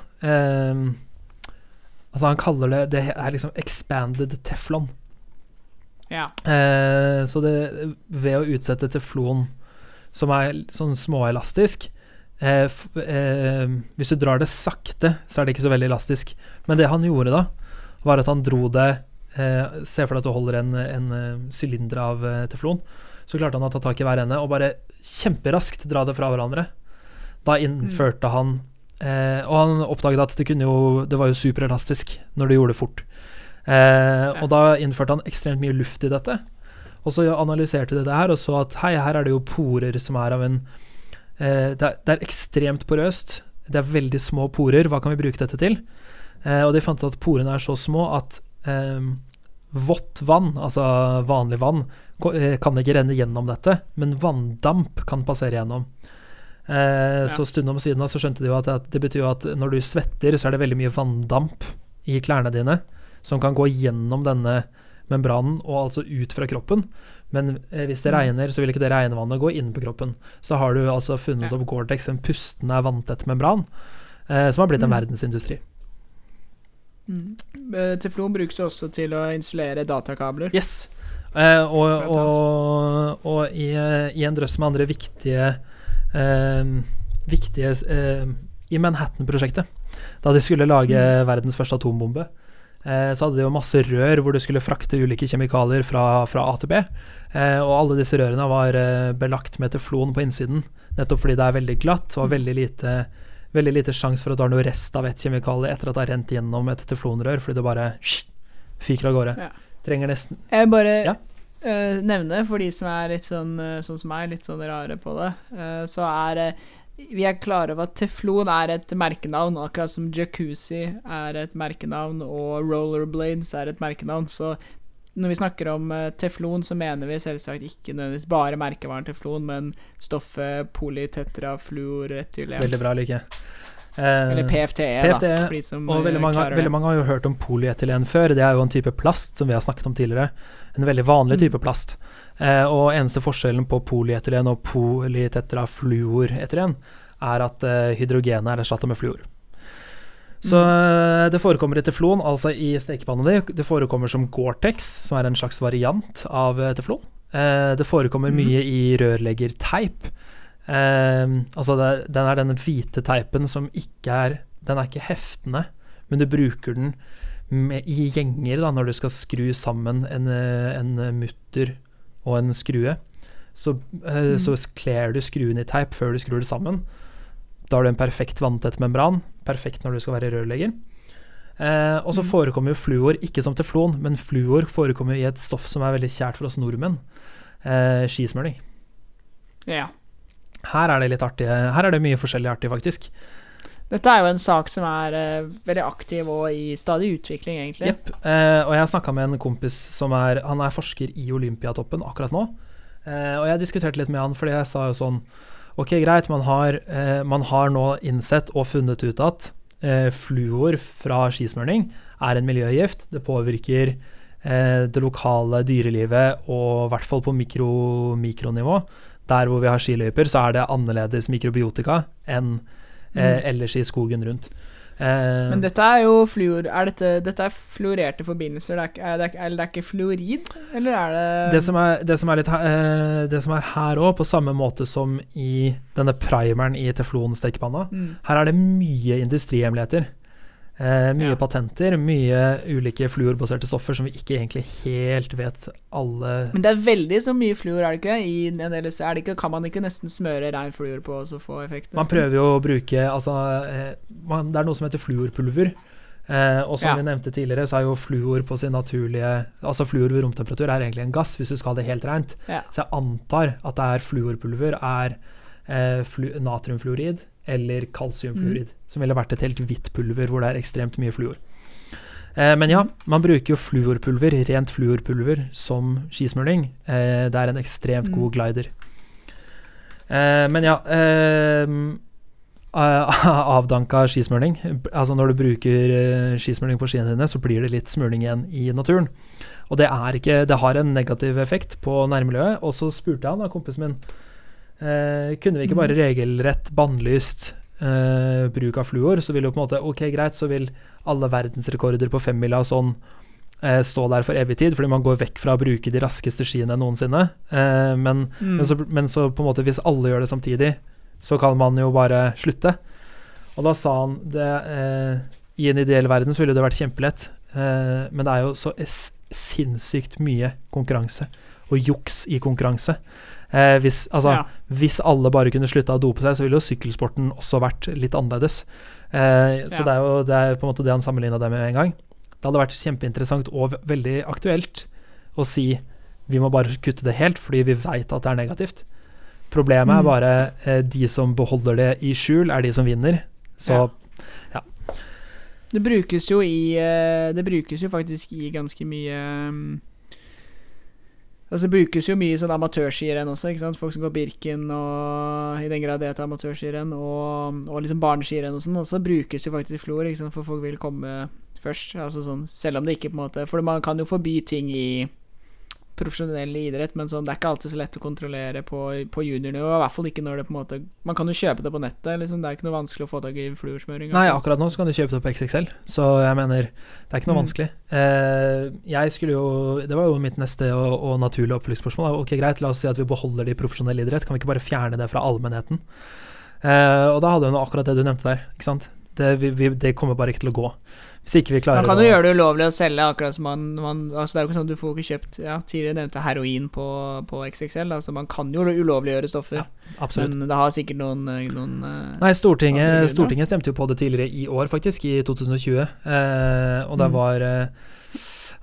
Altså, han kaller det Det er liksom expanded teflon. ja. Eh, så det ved å utsette teflon som er sånn småelastisk eh, eh, Hvis du drar det sakte, så er det ikke så veldig elastisk. Men det han gjorde da, var at han dro det eh, Se for deg at du holder en, en eh, sylinder av eh, teflon. Så klarte han å ta tak i hver ende og bare kjemperaskt dra det fra hverandre. Da innførte han eh, Og han oppdaget at det kunne jo Det var jo superelastisk når du gjorde det fort. Eh, og da innførte han ekstremt mye luft i dette. Og så analyserte de det her og så at hei, her er det jo porer som er av en eh, det, er, det er ekstremt porøst. Det er veldig små porer. Hva kan vi bruke dette til? Eh, og de fant ut at porene er så små at eh, vått vann, altså vanlig vann, eh, kan ikke renne gjennom dette, men vanndamp kan passere gjennom. Eh, Så stundom siden da så skjønte de jo at det, det betyr jo at når du svetter, så er det veldig mye vanndamp i klærne dine som kan gå gjennom denne membranen og altså ut fra kroppen. Men eh, hvis det Mm. regner, så vil ikke det regnvannet gå inn på kroppen. Så har du altså funnet Ja. opp Gore-Tex, en pustende, vanntett membran, eh, som har blitt en Mm. verdensindustri. Mm. Teflon brukes også til å installere datakabler. Yes. Eh, og, og, og i, i en drøss med andre viktige Viktige eh, I Manhattan-prosjektet, da de skulle lage Mm. verdens første atombombe, eh, så hadde de jo masse rør hvor de skulle frakte ulike kjemikalier fra, fra A til B. Eh, og alle disse rørene var eh, belagt med teflon på innsiden, nettopp fordi det er veldig glatt og Mm. veldig lite Veldig lite sjanse for at du har noe rest av et kjemikalie etter at det har rent gjennom et teflonrør, fordi det bare fyker av gårde. Ja. Trenger nesten Jeg bare Ja. Eh, nevne, for de som er litt sånn, eh, sånn som meg, litt sånn rare på det, uh, så er vi er klare over at teflon er et merkenavn, akkurat som jacuzzi er et merkenavn, og rollerblades er et merkenavn. Så når vi snakker om teflon, så mener vi selvsagt ikke nødvendigvis bare merkevaren teflon, men stoffet polytetrafluoretylen. Veldig bra like. Eh, Eller PFTE, PFTE, da. Som og veldig mange, veldig mange har jo hørt om polyetylen før. Det er jo en type plast som vi har snakket om tidligere. En veldig vanlig Mm. type plast. Eh, og eneste forskjellen på polyetylen og polytetrafluoretylen er at eh, hydrogenet er erstatta med fluor. Så Mm. eh, det forekommer i teflon, altså i stekepanna di. Det forekommer som Gore-Tex, som er en slags variant av eh, teflon. Eh, det forekommer Mhm. mye i rørleggerteip. Altså det, den er den hvite teipen som ikke er Den er ikke heftende, men du bruker den med, i gjenger da, når du skal skru sammen en, eh, en mutter og en skrue. Så, eh, Mhm. så kler du skruen i teip før du skrur det sammen. Da har du en perfekt vanntett membran. Perfekt når du skal være rørlegger. Eh, og så mm. forekommer jo fluor, ikke som teflon, men fluor forekommer i et stoff som er veldig kjært for oss nordmenn. Eh, skismøring. Ja. Her er det litt artige Her er det mye forskjellig artig, faktisk. Dette er jo en sak som er uh, veldig aktiv og i stadig utvikling, egentlig. Jepp. Uh, og jeg snakka med en kompis som er Han er forsker i Olympiatoppen akkurat nå. Uh, og jeg diskuterte litt med han, fordi jeg sa jo sånn Ok, greit, man har, eh, man har nå innsett og funnet ut at eh, fluor fra skismurning er en miljøgift. Det påvirker eh, det lokale dyrelivet, og i hvert fall på mikro, mikronivå. Der hvor vi har skiløyper, så er det annerledes mikrobiotika enn eh, ellers i skogen rundt. Eh, Men dette er jo fluor er dette, dette er fluorerte forbindelser, det er, ikke- er det, er ikke fluorid? Eller er det det som er, det som litt, eh, det som er her òg, på samme måte som i denne primeren i teflon-stekepanna, mm. her er det mye industrihemmeligheter. Eh, mye Ja. patenter, mye ulike fluorbaserte stoffer som vi ikke egentlig helt vet alle Men det er veldig så mye fluor, er det ikke? I en del, er det ikke? Kan man ikke nesten smøre rein fluor på og så få effekt? Man prøver jo å bruke Altså, eh, man, det er noe som heter fluorpulver. Eh, og som Ja. vi nevnte tidligere, så er jo fluor på sin naturlige Altså fluor ved romtemperatur er egentlig en gass, hvis du skal ha det helt rent. Ja. Så jeg antar at det er fluorpulver er eh, natriumfluorid eller kalsiumfluorid, som ville vært et helt hvitt pulver hvor det er ekstremt mye fluor. Eh, men ja, man bruker jo fluorpulver, rent fluorpulver, som skismøring. Eh, det er en ekstremt Mm. god glider. Eh, men ja eh, [LAUGHS] Avdanka skismøring. Altså når du bruker eh, skismøring på skiene dine, så blir det litt smøring igjen i naturen. Og det ikke Det har en negativ effekt på nærmiljøet. Og så spurte han da kompisen min eh, Kunne vi ikke bare regelrett bannlyst eh, bruk av fluor, så vil jo på en måte Ok, greit, så vil alle verdensrekorder på femmila og sånn eh, stå der for evig tid, fordi man går vekk fra å bruke de raskeste skiene noensinne. Eh, men Mm. men så, men så på en måte hvis alle gjør det samtidig, så kan man jo bare slutte. Og da sa han det eh, I en ideell verden så ville det vært kjempelett, eh, men det er jo så sinnssykt mye konkurranse og juks i konkurranse. Eh, hvis, altså, ja. hvis alle bare kunne slutta å dope seg, så ville jo sykkelsporten også vært litt annerledes. Eh, så Ja. det er jo det er på en måte det han sammenligna det med en gang. Det hadde vært kjempeinteressant og veldig aktuelt å si vi må bare kutte det helt, fordi vi veit at det er negativt. Problemet Mm. er bare eh, de som beholder det i skjul, er de som vinner. Så Det brukes jo i eh, Det brukes jo faktisk i ganske mye um, Altså, det brukes jo mye sånn amatørskirenn også, ikke sant. Folk som går Birken og i den grad det heter amatørskirenn, og, og liksom barneskirenn og sånn, også brukes jo faktisk flor, ikke sant, for folk vil komme først. Altså sånn, selv om det ikke på en måte For man kan jo forby ting i profesjonell idrett, men sånn, det er ikke alltid så lett å kontrollere på, på juniornivå. I hvert fall ikke når det på en måte Man kan jo kjøpe det på nettet, liksom. Det er ikke noe vanskelig å få tak i fluorsmøring. Nei, akkurat nå så kan du kjøpe det på XXL, så jeg mener det er ikke noe Mm. vanskelig. Eh, jeg skulle jo Det var jo mitt neste og, og naturlige oppfølgingsspørsmål. Ok, greit, la oss si at vi beholder det i profesjonell idrett. Kan vi ikke bare fjerne det fra allmennheten? Eh, og da hadde hun akkurat det du nevnte der, ikke sant. Det, vi, vi, det kommer bare ikke til å gå. Hvis ikke vi klarer Man kan å jo gjøre det ulovlig å selge, akkurat som man, man Altså Det er jo ikke sånn at du får ikke kjøpt Ja, tidligere nevnte heroin på, på XXL, altså man kan jo ulovliggjøre stoffer. Absolutt. Men det har sikkert noen, eh, noen eh, Nei, Stortinget. Stortinget stemte jo på det tidligere i år, faktisk, i 2020. Eh, og det Mm. var eh,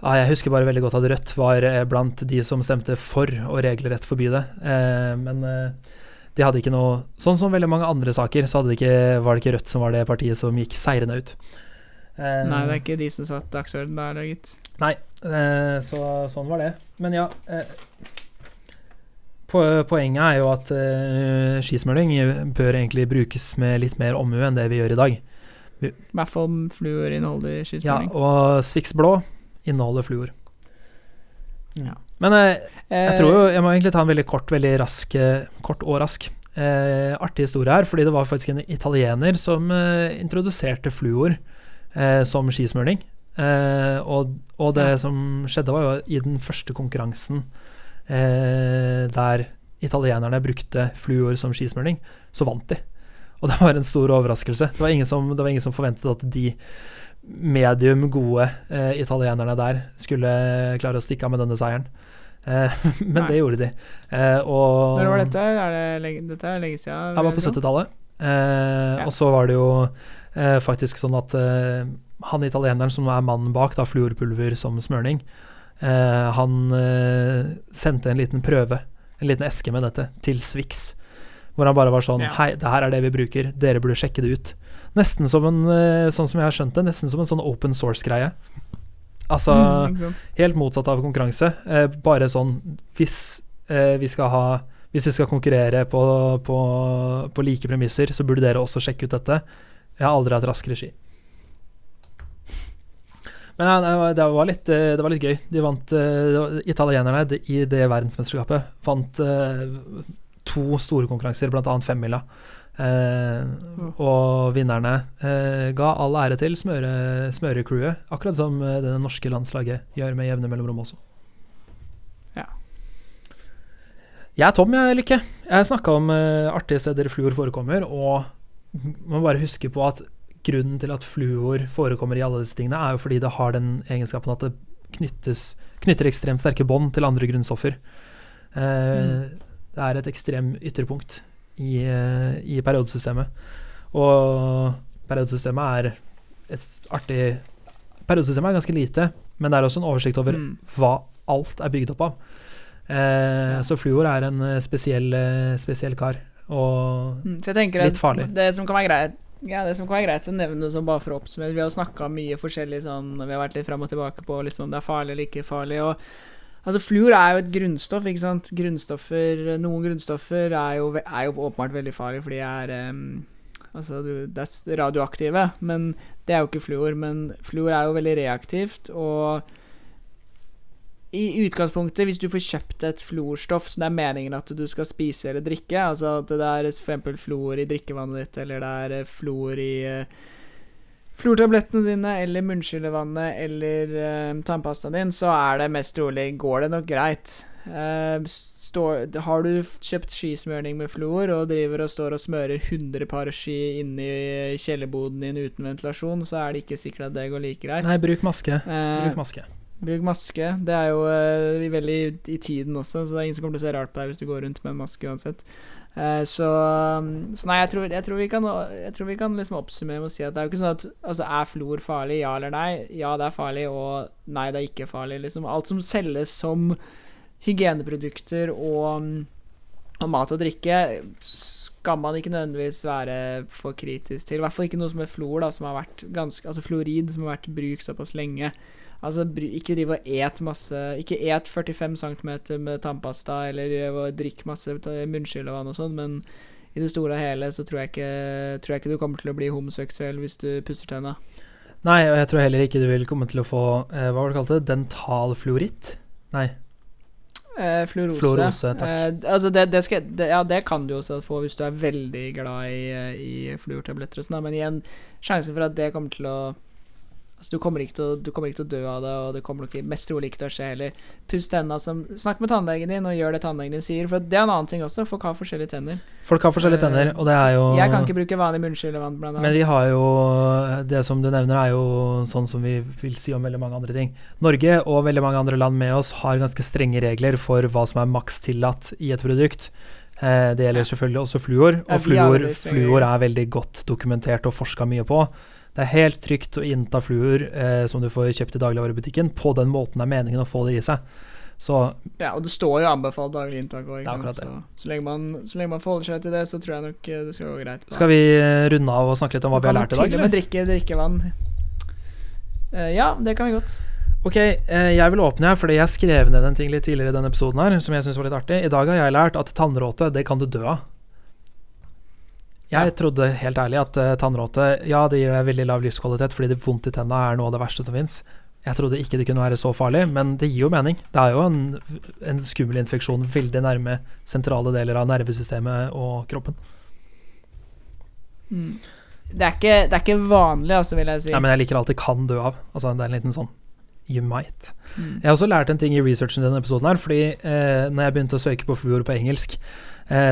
ah, Jeg husker bare veldig godt at Rødt var eh, blant de som stemte for å regelrett forby det. Eh, men eh, de hadde ikke noe Sånn som veldig mange andre saker, så det ikke, var det ikke Rødt som var det partiet som gikk seirende ut. Eh, Nei, det er ikke de som satt dagsorden da, gitt. Eh, så sånn var det. Men ja uh, po- Poenget er jo at skismøring bør egentlig brukes med litt mer omhu enn det vi gjør i dag. I hvert fall fluorinnholdet skismøring. Ja, og Swix blå inneholder fluor. Ja. Men jeg tror jo Jeg må egentlig ta en veldig kort, veldig rask Kort og rask. Artig historie her, fordi det var faktisk en italiener som introduserte fluor eh, som skismøring. Eh, og, og det Ja. som skjedde, var jo i den første konkurransen eh, der italienerne brukte fluor som skismøring, så vant de. Og det var en stor overraskelse. Det var ingen som, det var ingen som forventet at de medium gode eh, italienerne der skulle klare å stikke av med denne seieren. Eh, [LAUGHS] men Nei. det gjorde de. Eh, og Når var dette? Er det lenge, dette er lenge siden? Det var på 70-tallet. Eh, Og så var det jo eh, faktisk sånn at eh, han italieneren som er mannen bak da, fluorpulver som smørning, eh, han eh, sendte en liten prøve, en liten eske med dette, til Swix. Hvor han bare var sånn Ja. Hei, det her er det vi bruker, dere burde sjekke det ut. Nesten som en, eh, sånn som jeg har skjønt det, nesten som en sånn open source-greie. Altså Mm, helt motsatt av konkurranse. Eh, bare sånn hvis eh, vi skal ha Hvis vi skal konkurrere på, på, på like premisser, så burde dere også sjekke ut dette. Jeg har aldri hatt raskere ski. Men ja, det, var, litt, eh, det var litt gøy. De vant eh, Italienerne de- i det verdensmesterskapet vant eh, to store konkurranser, bl.a. femmila. Eh, og vinnerne eh, ga all ære til smøre, smørecrewet, akkurat som det norske landslaget gjør med jevne mellomrom også. Ja. Jeg er tom, jeg, Lykke. Jeg snakka om eh, artige steder fluor forekommer, og man bare huske på at grunnen til at fluor forekommer i alle disse tingene, er jo fordi det har den egenskapen at det knyttes, knytter ekstremt sterke bånd til andre grunnstoffer. Eh, Det er et ekstremt ytterpunkt i, eh, i periodesystemet. Og periodesystemet er et artig Periodesystemet er ganske lite, men det er også en oversikt over Mm. hva alt er bygd opp av. Eh, Så fluor er en eh, spesiell, eh, spesiell kar. Og Mm, Litt farlig. Det som kan være greit ja, det som kan være greit å nevne sånn bare for å oppsummere Vi har jo snakka mye forskjellig sånn Vi har vært litt fram og tilbake på liksom, om det er farlig eller ikke farlig. Og Altså Fluor er jo et grunnstoff, ikke sant. Grunnstoffer Noen grunnstoffer er jo, er jo åpenbart veldig farlige fordi de er um, Altså, du, det er radioaktive, men det er jo ikke fluor. Men fluor er jo veldig reaktivt, og i utgangspunktet, hvis du får kjøpt et fluorstoff som det er meningen at du skal spise eller drikke, altså at det er f.eks. fluor i drikkevannet ditt, eller det er flor fluor i uh, flortablettene dine, eller munnskyllevannet, eller uh, tannpastaen din, så er det mest trolig går det nok greit. Uh, står, har du kjøpt skismøring med fluor og driver og står og smører 100 par ski inni kjellerboden din uten ventilasjon, så er det ikke sikkert at det går like greit. Nei, bruk maske. Uh, Bruk maske. Bruk maske. Det er jo uh, veldig i tiden også, så det er ingen som kommer til å se rart på deg hvis du går rundt med maske uansett. Uh, så, um, så nei, jeg tror, jeg tror vi kan, tror vi kan liksom oppsummere med å si at det er jo ikke sånn at altså, Er flor farlig? Ja eller nei? Ja, det er farlig, og nei, det er ikke farlig. Liksom. Alt som selges som hygieneprodukter og, og mat og drikke, skal man ikke nødvendigvis være for kritisk til. I hvert fall ikke noe som er flor, da, som har vært ganske Altså fluorid, som har vært i bruk såpass lenge Altså, ikke driv og et masse Ikke et 45 cm med tannpasta, eller drikk masse munnskyld og vann og sånn, men i det store og hele så tror jeg, ikke, tror jeg ikke du kommer til å bli homoseksuell hvis du pusser tenna. Nei, og jeg tror heller ikke du vil komme til å få eh, Hva var det du kalte det? Dentalfluoritt? Nei. Eh, fluorose. Fluorose, takk. Eh, altså det, det, skal, det, ja, det kan du også få hvis du er veldig glad i, eh, i fluortabletter og sånn, men igjen, sjansen for at det kommer til å Altså, du kommer, ikke til å, du kommer ikke til å dø av det, og det kommer nok ikke- mest trolig ikke til å skje heller. Puss tenna som Snakk med tannlegen din, og gjør det tannlegen din sier, for det er en annen ting også. Folk har forskjellige tenner. Folk har forskjellige Eh, tenner, og det er jo Jeg kan ikke bruke vanlig munnskyllevann, blant annet. Men vi har jo Det som du nevner, er jo sånn som vi vil si om veldig mange andre ting. Norge og veldig mange andre land med oss har ganske strenge regler for hva som er maks tillatt i et produkt. Eh, det gjelder selvfølgelig også fluor, og fluor, fluor er veldig godt dokumentert og forska mye på. Det er helt trygt å innta fluer eh, som du får kjøpt i dagligvarebutikken, på den måten det er meningen å få det i seg. Så Ja, og det står jo anbefalt daglig inntak òg, Det så, så, lenge man, så lenge man forholder seg til det, så tror jeg nok eh, det skal gå greit. skal vi eh, runde av og snakke litt om hva vi har lært i dag, Til og eller? med drikke drikkevann. Eh, ja, det kan vi godt. Ok, jeg vil åpne her fordi jeg skrev ned en ting litt tidligere i denne episoden her som jeg synes var litt artig. I dag har jeg lært at tannråte, det kan du dø av. Jeg trodde helt ærlig at uh, tannråte, ja, det gir deg veldig lav livskvalitet fordi det vondt i tenna er noe av det verste som fins. Jeg trodde ikke det kunne være så farlig, men det gir jo mening. Det er jo en, en skummel infeksjon veldig nærme sentrale deler av nervesystemet og kroppen. Mm. Det, er ikke, det er ikke vanlig, altså, vil jeg si. Nei, men jeg liker alltid 'kan dø av'. Altså, det er en liten sånn You might. Mm. Jeg har også lært en ting i researchen i denne episoden her, fordi eh, når jeg begynte å søke på fluor på engelsk,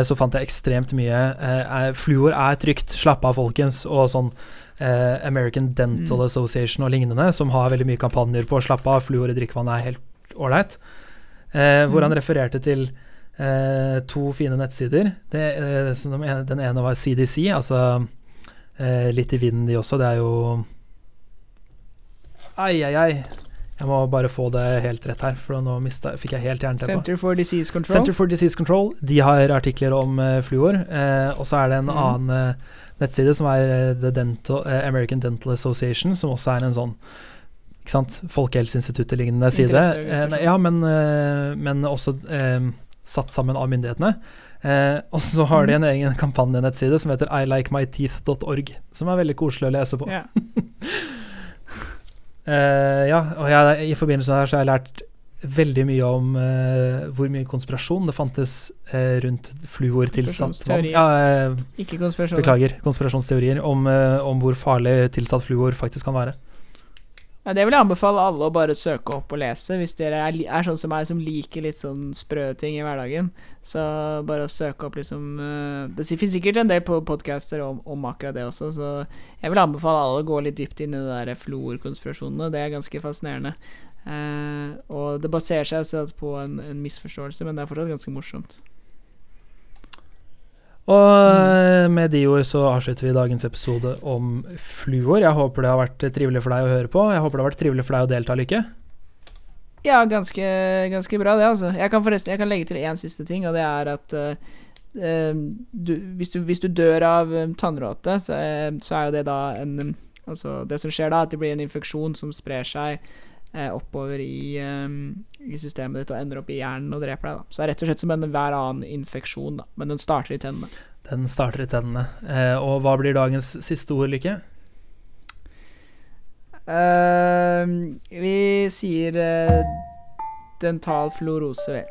så fant jeg ekstremt mye eh, Fluor er trygt, slapp av folkens, og sånn eh, American Dental Mm. Association og lignende, som har veldig mye kampanjer på slapp av, fluor i drikkevann er helt ålreit. Eh, hvor han Mm. refererte til eh, to fine nettsider. Det, eh, den ene var CDC, altså eh, litt i vinden de også, det er jo Ai, ai, ai. Jeg må bare få det helt rett her, for nå mista, fikk jeg helt jernteppe. Center for Disease Control. Center for Disease Control De har artikler om uh, fluor. Uh, og så er det en mm. annen uh, nettside som er The Dental, American Dental Association, som også er en sånn ikke sant, Folkehelseinstituttet-lignende side. Ja, men, men også satt sammen av myndighetene. Eh, og så har de en egen kampanjenettside som heter ilikemyteeth.org, som er veldig koselig å lese på. Ja. [LAUGHS] Eh, ja, og jeg, i forbindelse med det her så har jeg lært veldig mye om uh, hvor mye konspirasjon det fantes uh, rundt fluortilsatt vann. Ja, uh, Ikke konspirasjon. beklager, konspirasjonsteorier om, om hvor farlig tilsatt fluor faktisk kan være. Ja, det vil jeg anbefale alle å bare søke opp og lese, hvis dere er, er sånn som meg, som liker litt sånn sprø ting i hverdagen. Så bare å søke opp liksom eh, Det finnes sikkert en del på podcaster om, om akkurat det også, så jeg vil anbefale alle å gå litt dypt inn i det der fluorkonspirasjonene. Det er ganske fascinerende. Eh, og det baserer seg altså på en, en misforståelse, men det er fortsatt ganske morsomt. Og eh, med de ord så avslutter vi dagens episode om fluor. Jeg håper det har vært trivelig for deg å høre på. Jeg håper det har vært trivelig for deg å delta, Lykke. Ja, ganske, ganske bra, det, altså. Jeg kan forresten Jeg kan legge til én siste ting, og det er at eh, du, hvis, du, hvis du dør av tannråte, så, så er jo det da en Altså, det som skjer da, at det blir en infeksjon som sprer seg oppover i, um, i systemet ditt og ender opp i hjernen og dreper deg, da. Så det er rett og slett som en hver annen infeksjon, da. Men den starter i tennene. Den starter i tennene. Eh, og hva blir dagens siste ord, Lykke? Uh, vi sier uh, dental fluorose.